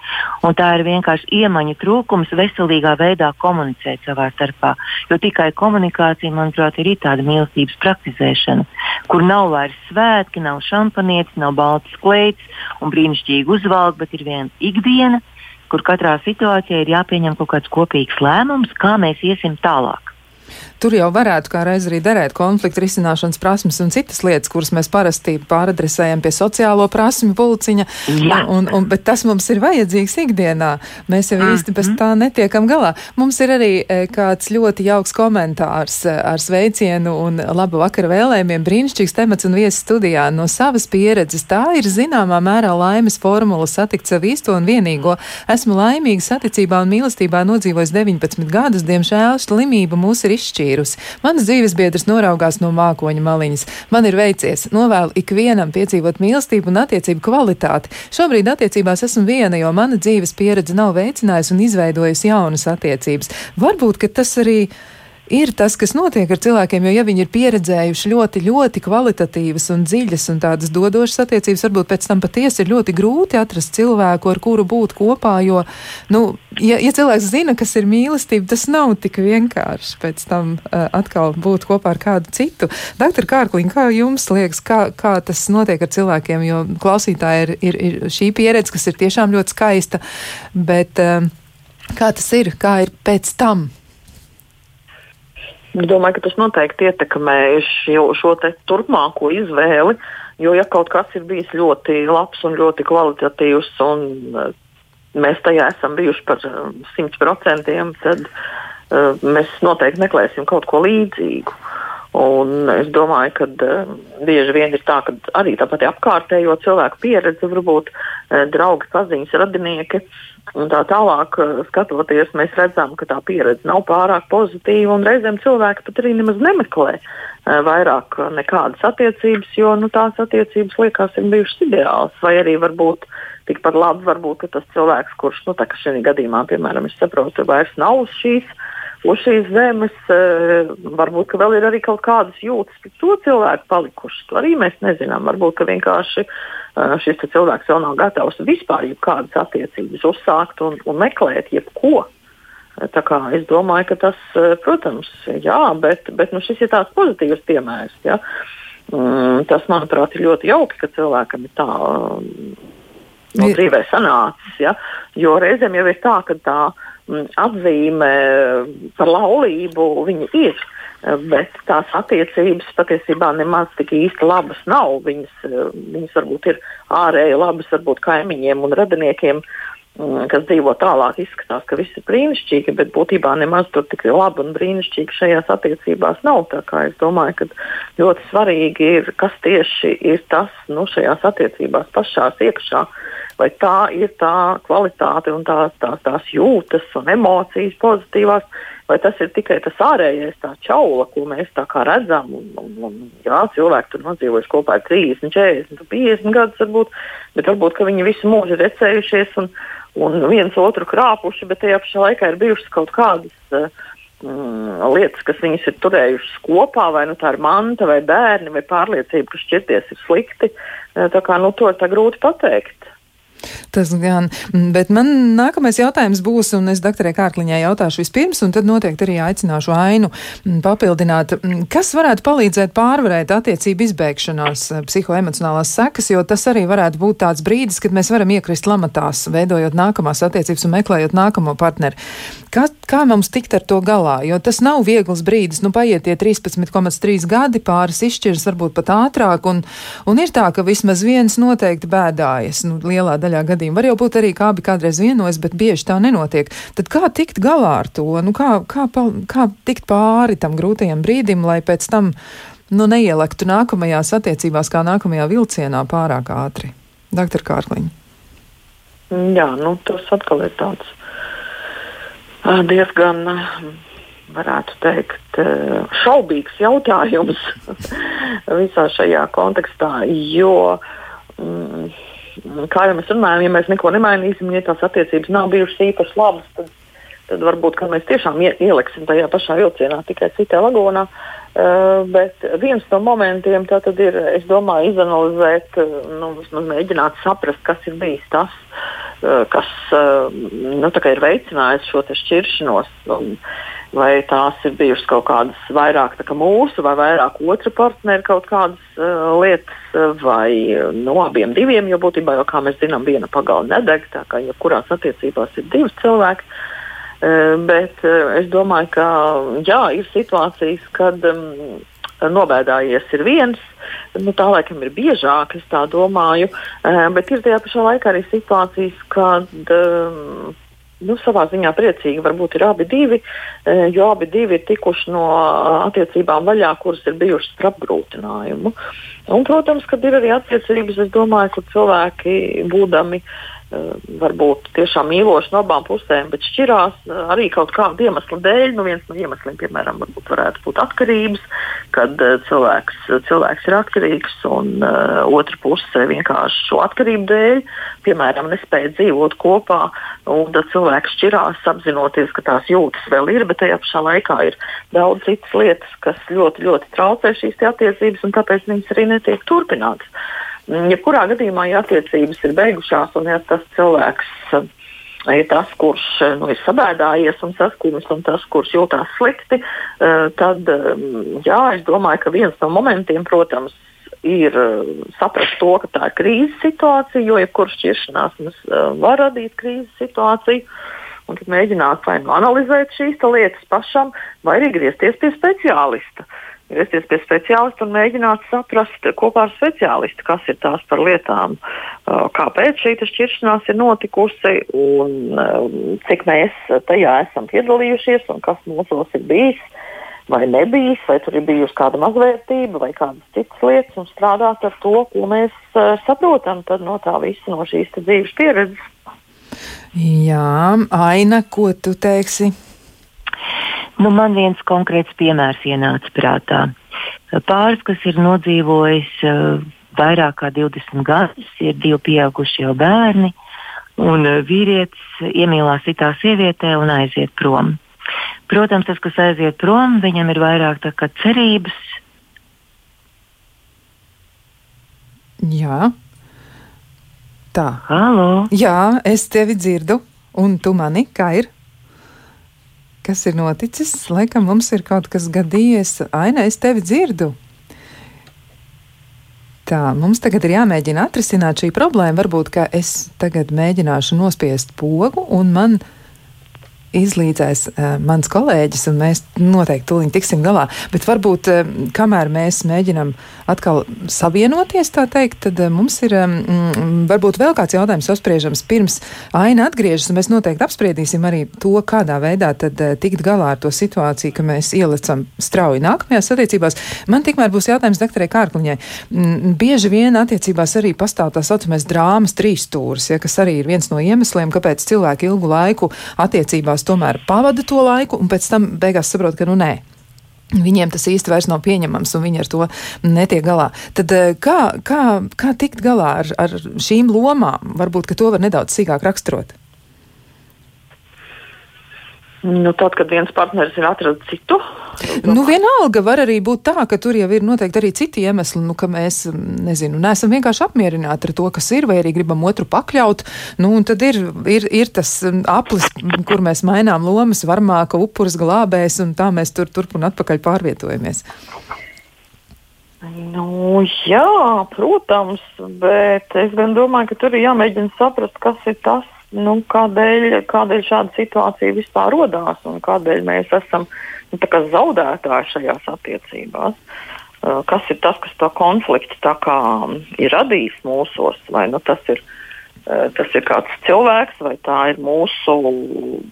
Un tā ir vienkārši iemaņu trūkums veselīgā veidā komunicēt savā starpā. Jo tikai komunikācija, manuprāt, ir tāda mīlestības praktizēšana, kur nav vairs svētki, nav šampanietis, nav balts kleits un brīnišķīgi uzvalk, bet ir viena ikdiena, kur katrā situācijā ir jāpieņem kaut kāds kopīgs lēmums, kā mēs iesim tālāk. Tur jau varētu kā reiz arī derēt konfliktu risināšanas prasmes un citas lietas, kuras mēs parasti pāradresējam pie sociālo prasmu pulciņa, un, un, un, bet tas mums ir vajadzīgs ikdienā. Mēs jau īsti bez mhm. tā netiekam galā. Mums ir arī e, kāds ļoti jauks komentārs e, ar sveicienu un labu vakaru vēlējumiem. Brīnišķīgs temats un viesis studijā no savas pieredzes. Tā ir zināmā mērā laimes formula satikt savu īsto un vienīgo. Esmu laimīga saticībā un mīlestībā nodzīvojis 19 gadus. Diemžēl slimība mūs ir izšķīrusi. Mans dzīves biedrs noraugās no mākoņa maliņas. Man ir veicies. Novēlu ikvienam piedzīvot mīlestību un attiecību kvalitāti. Šobrīd attiecībās esmu viena, jo mana dzīves pieredze nav veicinājusi un izveidojusi jaunas attiecības. Varbūt, ka tas arī ir ir tas, kas notiek ar cilvēkiem, jo ja viņi ir pieredzējuši ļoti, ļoti kvalitatīvas un dziļas un tādas dodošas attiecības, varbūt pēc tam patiesi ir ļoti grūti atrast cilvēku, ar kuru būt kopā, jo, nu, ja, ja cilvēks zina, kas ir mīlestība, tas nav tik vienkārši pēc tam uh, atkal būt kopā ar kādu citu. Doktor Kārkliņ, kā jums liekas, kā, kā tas notiek ar cilvēkiem, jo klausītāji ir, ir, ir šī pieredze, kas ir tiešām ļoti skaista, bet uh, kā tas ir, kā ir pēc tam? Domāju, ka tas noteikti ietekmē šo, turpmāko izvēli, jo ja kaut kas ir bijis ļoti labs un ļoti kvalitatīvs, un uh, mēs tajā esam bijuši par simt procentiem, tad uh, mēs noteikti meklēsim kaut ko līdzīgu. Un es domāju, ka uh, bieži vien ir tā, ka arī tāpat apkārtējo cilvēku pieredze, varbūt uh, draugi, paziņas, radinieki uh, Un tā tālāk, eh, skatoties, mēs redzam, ka tā pieredze nav pārāk pozitīva, un reizēm cilvēki pat arī nemaz nemeklē uh, vairāk nekādas attiecības, jo nu, tās attiecības liekas ir bijušas ideālas, vai arī varbūt tikpat labi, varbūt tas cilvēks, kurš, nu, šajā gadījumā, piemēram, es saprotu, vairs nav uz šīs uz šīs zemes. Uh, varbūt vēl ir arī kaut kādas jūtas pret to cilvēku palikušas. To arī mēs nezinām. Varbūt vienkārši uh, šis cilvēks vēl nav gatavs vispār kādas attiecības uzsākt un, un meklēt jebko. Tā kā es domāju, ka tas, uh, protams, jā, bet, bet nu, šis ir tāds pozitīvs piemērs. Ja? Mm, tas, manuprāt, ir ļoti jauki, ka cilvēkam ir tā no dzīvē sanācis. Ja? Jo reizēm jau ir tā, ka tā Mm, atzīme par laulību viņa ir. Bet tās attiecības patiesībā nemaz tik īsti labas nav. Viņas, viņas varbūt ir ārēji labas, varbūt kaimiņiem un radiniekiem, mm, kas dzīvo tālāk, izskatās, ka viss ir brīnišķīgi, bet būtībā nemaz tur tik labi un brīnišķīgi šajās attiecībās nav. Tā kā es domāju, ka ļoti svarīgi ir, kas tieši ir tas nu, šajās attiecībās pašās iekšā. Vai tā ir tā kvalitāte un tās, tās, tās jūtas un emocijas pozitīvās, vai tas ir tikai tas ārējais, tā čaula, ko mēs tā kā redzam. Un, un, un, jā, cilvēki tur nodzīvojuši kopā ar 30, 40, 50 gadus, varbūt, bet varbūt viņi visu mūžu ir recējušies un, un viens otru krāpuši, bet tajā pašā laikā ir bijušas kaut kādas. Uh, lietas, kas viņas ir turējušas kopā, vai nu tā ir manta, vai bērni, vai pārliecība, ka šķirties ir slikti. Tā kā nu, to ir grūti pateikt. Tas gan, bet man nākamais jautājums būs, un es doktorai Kārkliņai jautāšu vispirms, un tad noteikti arī aicināšu Ainu papildināt, kas varētu palīdzēt pārvarēt attiecību izbeigšanās eh, psihoemocionālās sekas, jo tas arī varētu būt tāds brīdis, kad mēs varam iekrist lamatās, veidojot nākamās attiecības un meklējot nākamo partneri. Kā, kā mums tikt ar to galā? Jo tas nav viegls brīdis, nu paiet tie 13,3 gadi, pāris izšķiras varbūt pat ātrāk, un, un ir tā, ka vismaz viens noteikti bēdājas, nu lielā daļā gadījumā. Var jau būt arī, kā abi kādreiz vienojas, bet bieži tā nenotiek. Tad kā tikt galā ar to? Nu, kā, kā, kā tikt pāri tam grūtajam brīdim, lai pēc tam nu, neielektu nākamajās attiecībās, kā nākamajā vilcienā pārāk ātri? Doktor Kārkliņa. Jā, nu, tas atkal ir tāds diezgan, varētu teikt, šaubīgs jautājums [laughs] visā šajā kontekstā, jo mm, kā jau mēs runājam, ja mēs neko nemainīsim, ja tās attiecības nav bijušas īpaši labas, tad, tad varbūt mēs tiešām ieliksim tajā pašā vilcienā, tikai citā vagonā. Uh, bet viens no momentiem ir, es domāju, izanalizēt, nu, vismaz mēģināt saprast, kas ir bijis tas, uh, kas uh, nu, ir veicinājis šo šķiršanos. Vai tās ir bijušas kaut kādas vairāk mūsu vai vairāk otra partnera kaut kādas uh, lietas, vai no abiem diviem, jo būtībā, jau, kā mēs zinām, viena pagala nedeg, tā kā jebkurās attiecībās ir divi cilvēki. Uh, bet uh, es domāju, ka jā, ir situācijas, kad um, nobēdājies ir viens, nu, tā laikam ir biežāk, es tā domāju, uh, bet ir tajā pašā laikā arī situācijas, kad um, nu, savā ziņā priecīgi varbūt ir abi divi, e, jo abi divi ir tikuši no attiecībām vaļā, kuras ir bijušas ar apgrūtinājumu. Un, protams, kad ir arī attiecības, es domāju, ka cilvēki būdami Eh, varbūt tiešām mīloši no abām pusēm, bet šķirās eh, arī kaut kādu iemeslu dēļ. Nu, viens no iemesliem, piemēram, varētu būt atkarības, kad eh, cilvēks, cilvēks ir atkarīgs un uh, otra puse vienkārši šo atkarību dēļ, piemēram, nespēja dzīvot kopā. Un tad cilvēks šķirās, apzinoties, ka tās jūtas vēl ir, bet tajā pašā laikā ir daudz citas lietas, kas ļoti, ļoti traucē šīs attiecības, un tāpēc viņas arī netiek turpinātas. Jebkurā gadījumā, ja attiecības ir beigušās un ja tas cilvēks eh, ir tas, kurš eh, nu, ir sabēdājies un saskūmis, un tas, kurš jūtas slikti, eh, tad jā, es domāju, ka viens no momentiem, protams, ir saprast to, ka tā ir krīzes situācija, jo jebkurš šķiršanās var radīt krīzes situāciju. un tad mēģināt vai nu analizēt šīs lietas pašam, vai arī griezties pie speciālista. Griezties pie speciālista un mēģināt saprast kopā ar speciālistu, kas ir tās par lietām, kāpēc šī šķiršanās ir notikusi un cik mēs tajā esam piedalījušies un kas mūsos ir bijis vai nebijis, vai tur ir bijusi kāda mazvērtība vai kādas citas lietas, un strādāt ar to, ko mēs uh, saprotam no tā visa, no šīs dzīves pieredzes. Jā, Aina, ko tu teiksi? Nu, man viens konkrēts piemērs ienāca prātā. Pāris, kas ir nodzīvojis uh, vairāk kā 20 gadus, ir divi pieaugušie jau bērni, un uh, vīrietis iemīlās citā sievietē un aiziet prom. Protams, tas, kas aiziet prom, viņam ir vairāk cerības. Jā. Tā. Halo. Jā, es tevi dzirdu, un tu mani kā ir? Kas ir noticis? Laikam mums ir kaut kas gadījies. Aina, es tevi dzirdu. Tā, mums tagad ir jāmēģina atrisināt šī problēma. Varbūt, ka es tagad mēģināšu nospiest pogu, un man ir izlīdzēs uh, mans kolēģis, un mēs noteikti tūlīt tiksim galā. Bet varbūt, uh, kamēr mēs mēģinam atkal savienoties, tā teikt, tad uh, mums ir um, varbūt vēl kāds jautājums apspriežams pirms aina atgriežas, un mēs noteikti apspriedīsim arī to, kādā veidā tad tikt galā ar to situāciju, ka mēs ielicam strauji nākamajās attiecībās. Man tikmēr būs jautājums doktorai Kārkliņai. Mm, bieži vien attiecībās arī pastāv tā saucamais drāmas trīsstūris, ja, kas arī ir viens no iemesliem, kāpēc cilvēki ilgu laiku attiecībās beigās tomēr pavada to laiku, un pēc tam beigās saprot, ka nu nē. Viņiem tas īsti vairs nav pieņemams, un viņi ar to netiek galā. Tad eh, kā, kā, kā tikt galā ar, ar šīm lomām? Varbūt, ka to var nedaudz sīkāk raksturot. Nu, tad, kad viens partneris ir atradzis citu. Nu, vienalga var arī būt tā, ka tur jau ir noteikti arī citi iemesli, nu, ka mēs, nezinu, neesam vienkārši apmierināti ar to, kas ir, vai arī gribam otru pakļaut. Nu, un tad ir, ir, ir tas aplis, kur mēs mainām lomas, varmāka, upuris, glābējs, un tā mēs tur turp un atpakaļ pārvietojamies. Nu, jā, protams, bet es gan domāju, ka tur ir jāmēģina saprast, kas ir tas, nu, kādēļ, kādēļ šāda situācija vispār radās un kādēļ mēs esam nu, zaudētāji šajās attiecībās. Uh, kas ir tas, kas to konfliktu kā, ir radījis mūsos? Vai nu, tas, ir, uh, tas ir kāds cilvēks, vai tā ir mūsu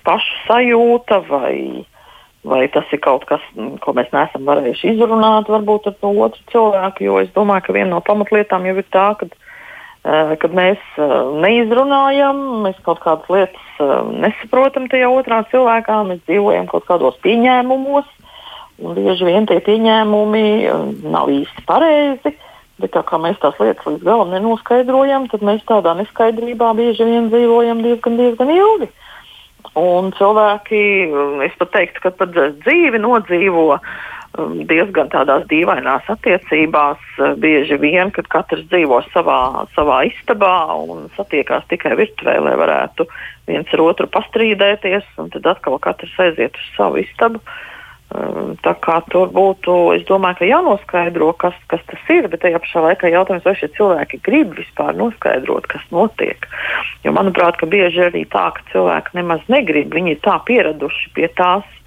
pašu sajūta, vai, vai tas ir kaut kas, ko mēs neesam varējuši izrunāt varbūt ar to otru cilvēku. Jo es domāju, ka viena no pamatlietām jau ir tā, ka kad mēs eh, neizrunājam, mēs kaut kādas lietas eh, nesaprotam tajā otrā cilvēkā, mēs dzīvojam kaut kādos pieņēmumos, un bieži vien tie pieņēmumi nav īsti pareizi. Bet tā kā mēs tās lietas līdz galam nenoskaidrojam, tad mēs tādā neskaidrībā bieži vien dzīvojam diezgan, diezgan ilgi. Un cilvēki, es pat teiktu, ka pat dzīvi nodzīvo uh, diezgan tādās dīvainās attiecībās. Uh, bieži vien, kad katrs dzīvo savā, savā istabā un satiekās tikai virtuvē, lai varētu viens ar otru pastrīdēties, un tad atkal katrs aiziet uz savu istabu. Um, tā kā tur būtu, es domāju, ka jānoskaidro, kas, kas tas ir, bet tajā pašā laikā jautājums, vai šie cilvēki grib vispār noskaidrot, kas notiek. Jo manuprāt, ka bieži arī tā, ka cilvēki nemaz negrib, viņi ir tā pieraduši pie tās uh,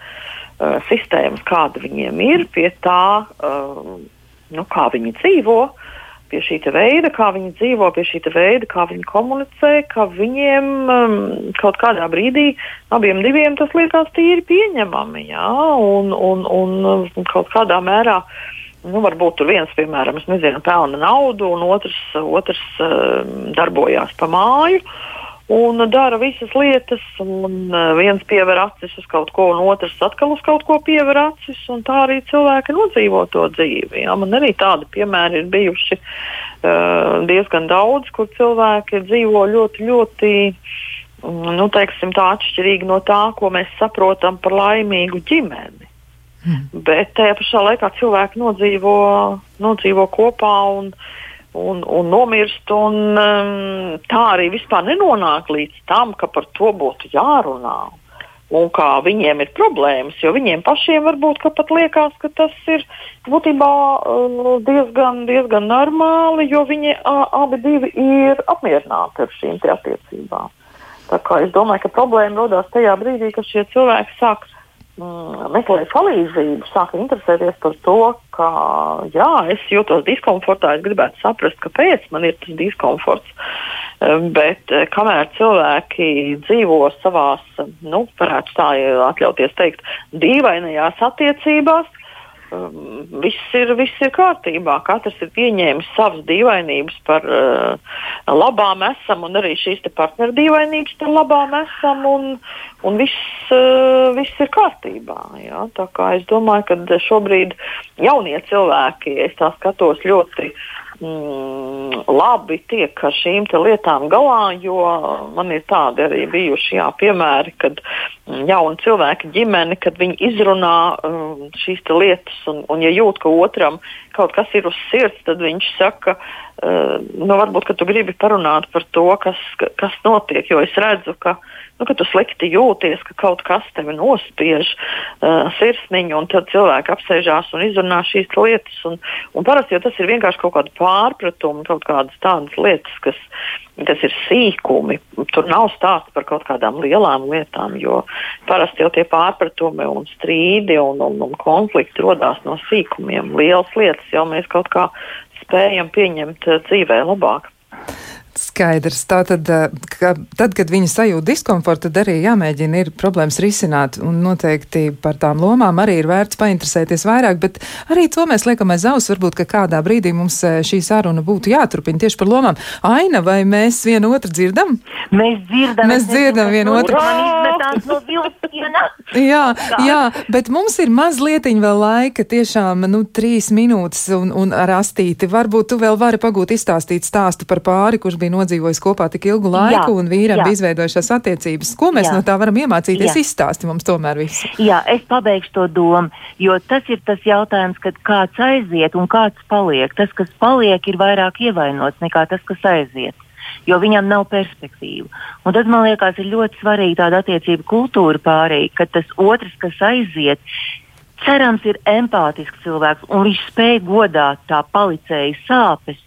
sistēmas, kāda viņiem ir, pie tā, uh, nu, kā viņi dzīvo, pie šī veida, kā viņi dzīvo, pie šī veida, kā viņi komunicē, ka viņiem um, kaut kādā brīdī abiem diviem tas liekas tīri pieņemami, jā, un, un, un kaut kādā mērā. Nu, varbūt tur viens, piemēram, nezinu, pelna naudu, un otrs, otrs uh, darbojās pa māju. Un dara visas lietas, un uh, viens piever acis uz kaut ko, un otrs atkal uz kaut ko piever acis, un tā arī cilvēki nodzīvo to dzīvi. Jā. Man arī tādi piemēri ir bijuši uh, diezgan daudz, kur cilvēki dzīvo ļoti, ļoti. Mm, nu, teiksim, tā atšķirīgi no tā, ko mēs saprotam par laimīgu ģimeni. Mm. Bet tajā pašā laikā cilvēki nodzīvo, nodzīvo kopā un uh, un, un nomirst. Un, um, tā arī vispār nenonāk līdz tam, ka par to būtu jārunā. Un kā viņiem ir problēmas, jo viņiem pašiem varbūt pat liekas, ka tas ir būtībā uh, diezgan, diezgan normāli, jo viņi uh, abi ir apmierināti ar šīm attiecībām. Es domāju, ka problēma rodas tajā brīdī, kad šie cilvēki sāk mm, meklēt palīdzību, sāk interesēties par to, ka jā, es jūtos diskomfortā, es gribētu saprast, kāpēc man ir tas diskomforts. Bet eh, kamēr cilvēki dzīvo savās, nu, varētu tā atļauties teikt, dīvainajās attiecībās, viss, ir, viss ir kārtībā. Katrs ir pieņēmis savas dīvainības par uh, labām esam, un arī šīs partneru dīvainības par labām esam, un, un viss, uh, viss ir kārtībā. Jā. Tā kā es domāju, ka šobrīd jaunie cilvēki, es tā skatos ļoti mm, labi tiek ar šīm lietām galā, jo man ir tādi arī bijuši jā, piemēri, kad mm, jauni cilvēki ģimene, kad viņi izrunā um, šīs lietas, un, un ja jūt, ka otram kaut kas ir uz sirds, tad viņš saka, uh, nu, varbūt, tu gribi parunāt par to, kas, kas notiek, jo es redzu, ka nu, ka tu slikti jūties, ka kaut kas tevi nospiež uh, sirsniņu, un tad cilvēki apsēžās un izrunā šīs lietas. Un, un parasti tas ir vienkārši kaut kāda pārpratuma, kaut kādas tādas lietas, kas, kas ir sīkumi. Tur nav stāsts par kaut kādām lielām lietām, jo parasti jau tie pārpratumi un strīdi un, un, un konflikti radās no sīkumiem. Lielas lietas jau mēs kaut kā spējam pieņemt uh, dzīvē labāk. Skaidrs. Tātad, eh, ka tad, kad viņi sajūt diskomfortu, tad arī jāmēģina ir problēmas risināt. Un noteikti par tām lomām arī ir vērts painteresēties vairāk, bet arī to mēs liekam aiz auss. Varbūt, ka kādā brīdī mums eh, šī saruna būtu jāturpina tieši par lomām. Aina, vai mēs vienu otru dzirdam? Mēs dzirdam. Mēs dzirdam vienu otru. No jā, jā, bet mums ir mazliet vēl laika, tiešām, nu, trīs minūtes un, un rastīti. Varbūt tu vēl vari pagūt izstāstīt stāstu par pāri, kurš bija nodzīvojis kopā tik ilgu laiku jā, un vīram jā. bija izveidojušās attiecības. Ko mēs jā. no tā varam iemācīties? Izstāsti mums tomēr visu. Jā, es pabeigšu to domu, jo tas ir tas jautājums, kad kāds aiziet un kāds paliek. Tas, kas paliek, ir vairāk ievainots nekā tas, kas aiziet jo viņam nav perspektīvu. Un tad man liekas, ir ļoti svarīga tāda attiecība kultūra pārēj, ka tas otrs, kas aiziet, cerams, ir empātisks cilvēks un viņš spēj godāt tā palicēja sāpes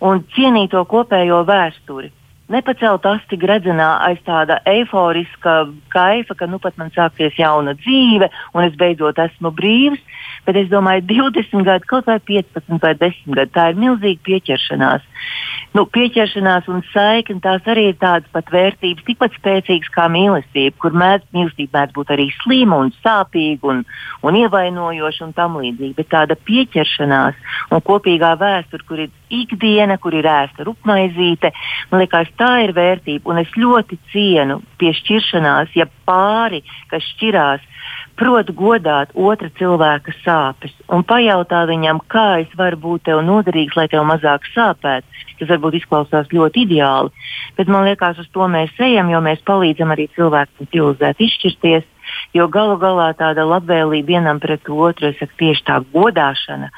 un cienīt to kopējo vēsturi. Nepacelt asti gredzenā aiz tāda eiforiska kaifa, ka nu pat man sāksies jauna dzīve un es beidzot esmu brīvs, bet es domāju, 20 gadi, kaut vai 15 vai 10 gadi, tā ir milzīga pieķeršanās nu, pieķeršanās un saikne, tās arī ir tādas pat vērtības, tikpat spēcīgas kā mīlestība, kur mēdz mīlestība mēdz būt arī slima un sāpīga un, un ievainojoša un tam līdzīga. Bet tāda pieķeršanās un kopīgā vēsture, kur ir ikdiena, kur ir ēsta rupmaizīte, man liekas, tā ir vērtība. Un es ļoti cienu pie šķiršanās, ja pāri, kas šķirās, prot godāt otra cilvēka sāpes un pajautā viņam, kā es varu būt tev noderīgs, lai tev mazāk sāpētu. Tas varbūt izklausās ļoti ideāli, bet man liekas, uz to mēs ejam, jo mēs palīdzam arī cilvēkiem civilizēt izšķirties. Jo galu galā tāda labvēlība vienam pret otru, es saku, tieši tā godāšana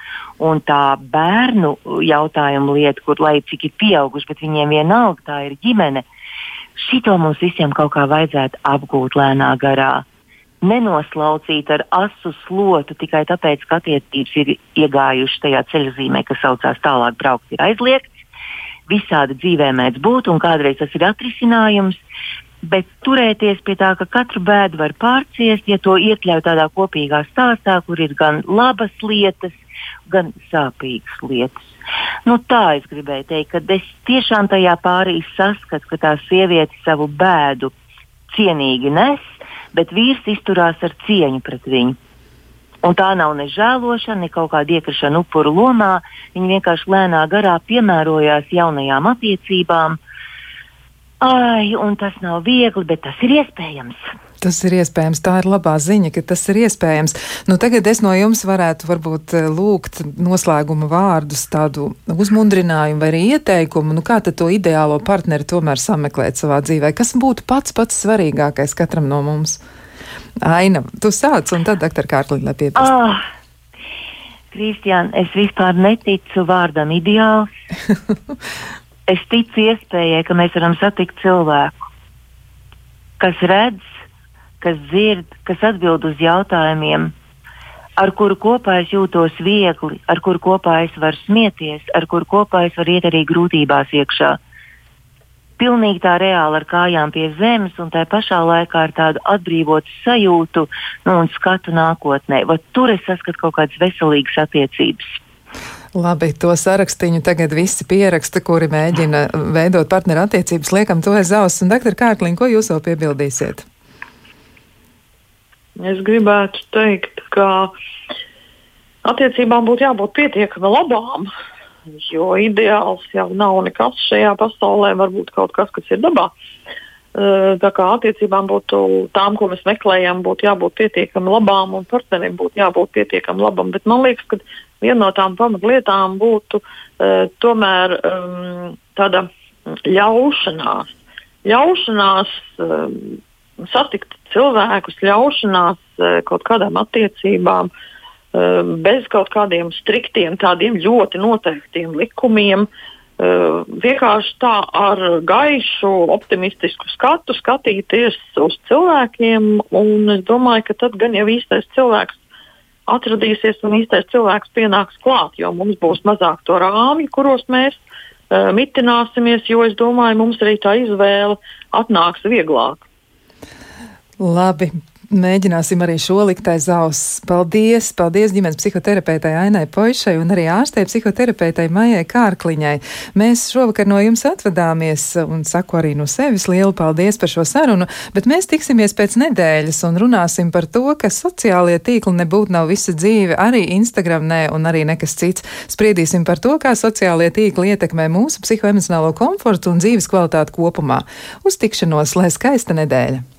un tā bērnu jautājuma lieta, kur lai cik ir pieauguši, bet viņiem vienalga tā ir ģimene. Šito mums visiem kaut kā vajadzētu apgūt lēnā garā nenoslaucīt ar asu slotu tikai tāpēc, ka attiecības ir iegājušas tajā ceļzīmē, kas saucās tālāk braukt, ir aizliegts. Visādi dzīvē mēdz būt, un kādreiz tas ir atrisinājums, bet turēties pie tā, ka katru bēdu var pārciest, ja to iekļauj tādā kopīgā stāstā, kur ir gan labas lietas, gan sāpīgas lietas. Nu, tā es gribēju teikt, ka es tiešām tajā pārī saskatu, ka tā sieviete savu bēdu cienīgi nes, bet vīrs izturās ar cieņu pret viņu. Un tā nav ne žēlošana, ne kaut kāda iekrišana upuru lomā. Viņi vienkārši lēnā garā piemērojās jaunajām attiecībām. Ai, un tas nav viegli, bet tas ir iespējams. Tas ir iespējams, tā ir labā ziņa, ka tas ir iespējams. Nu, tagad es no jums varētu varbūt eh, lūgt noslēguma vārdus, tādu uzmundrinājumu vai arī ieteikumu, nu kā to ideālo partneri tomēr sameklēt savā dzīvē. Kas būtu pats pats svarīgākais katram no mums? Aina, tu sāc un tad doktor Kārlīna piebilst. Oh. Kristiāna, es vispār neticu vārdam ideāls. [laughs] es ticu iespējai, ka mēs varam satikt cilvēku, kas redz, kas dzird, kas atbild uz jautājumiem, ar kuru kopā es jūtos viegli, ar kuru kopā es varu smieties, ar kuru kopā es varu iet arī grūtībās iekšā. pilnīgi tā reāli ar kājām pie zemes, un tā pašā laikā ar tādu atbrīvotu sajūtu nu, un skatu nākotnē. Vat tur es saskatu kaut kādas veselīgas attiecības. Labi, to sarakstiņu tagad visi pieraksta, kuri mēģina veidot partneru attiecības, liekam to aiz auss. Un, doktor Kārkliņ, ko jūs vēl piebildīsiet? Es gribētu teikt, ka attiecībām būtu jābūt pietiekami labām, jo ideāls jau nav nekas šajā pasaulē, varbūt kaut kas, kas ir dabā. Tā kā attiecībām būtu tām, ko mēs meklējam, būtu jābūt pietiekami labām un partnerim būtu jābūt pietiekami labam. Bet man liekas, ka viena no tām pamatlietām būtu uh, tomēr um, tāda ļaušanās. Ļaušanās um, satikt cilvēkus, ļaušanās uh, kaut kādām attiecībām, uh, bez kaut kādiem striktiem, tādiem ļoti noteiktiem likumiem. Uh, vienkārši tā ar gaišu, optimistisku skatu skatīties uz cilvēkiem, un es domāju, ka tad gan jau īstais cilvēks atradīsies un īstais cilvēks pienāks klāt, jo mums būs mazāk to rāmju, kuros mēs mitināsimies, jo es domāju, mums arī tā izvēle atnāks vieglāk. Labi, Mēģināsim arī šo likt aiz auss. Paldies! Paldies ģimenes psihoterapeitai Ainai Poišai un arī ārstei psihoterapeitai Maijai Kārkliņai. Mēs šovakar no jums atvadāmies un saku arī no sevis lielu paldies par šo sarunu, bet mēs tiksimies pēc nedēļas un runāsim par to, ka sociālie tīkli nebūtu nav visa dzīve, arī Instagram nē un arī nekas cits. Spriedīsim par to, kā sociālie tīkli ietekmē mūsu psihoemocionālo komfortu un dzīves kvalitāti kopumā. Uz tikšanos, lai skaista nedēļa!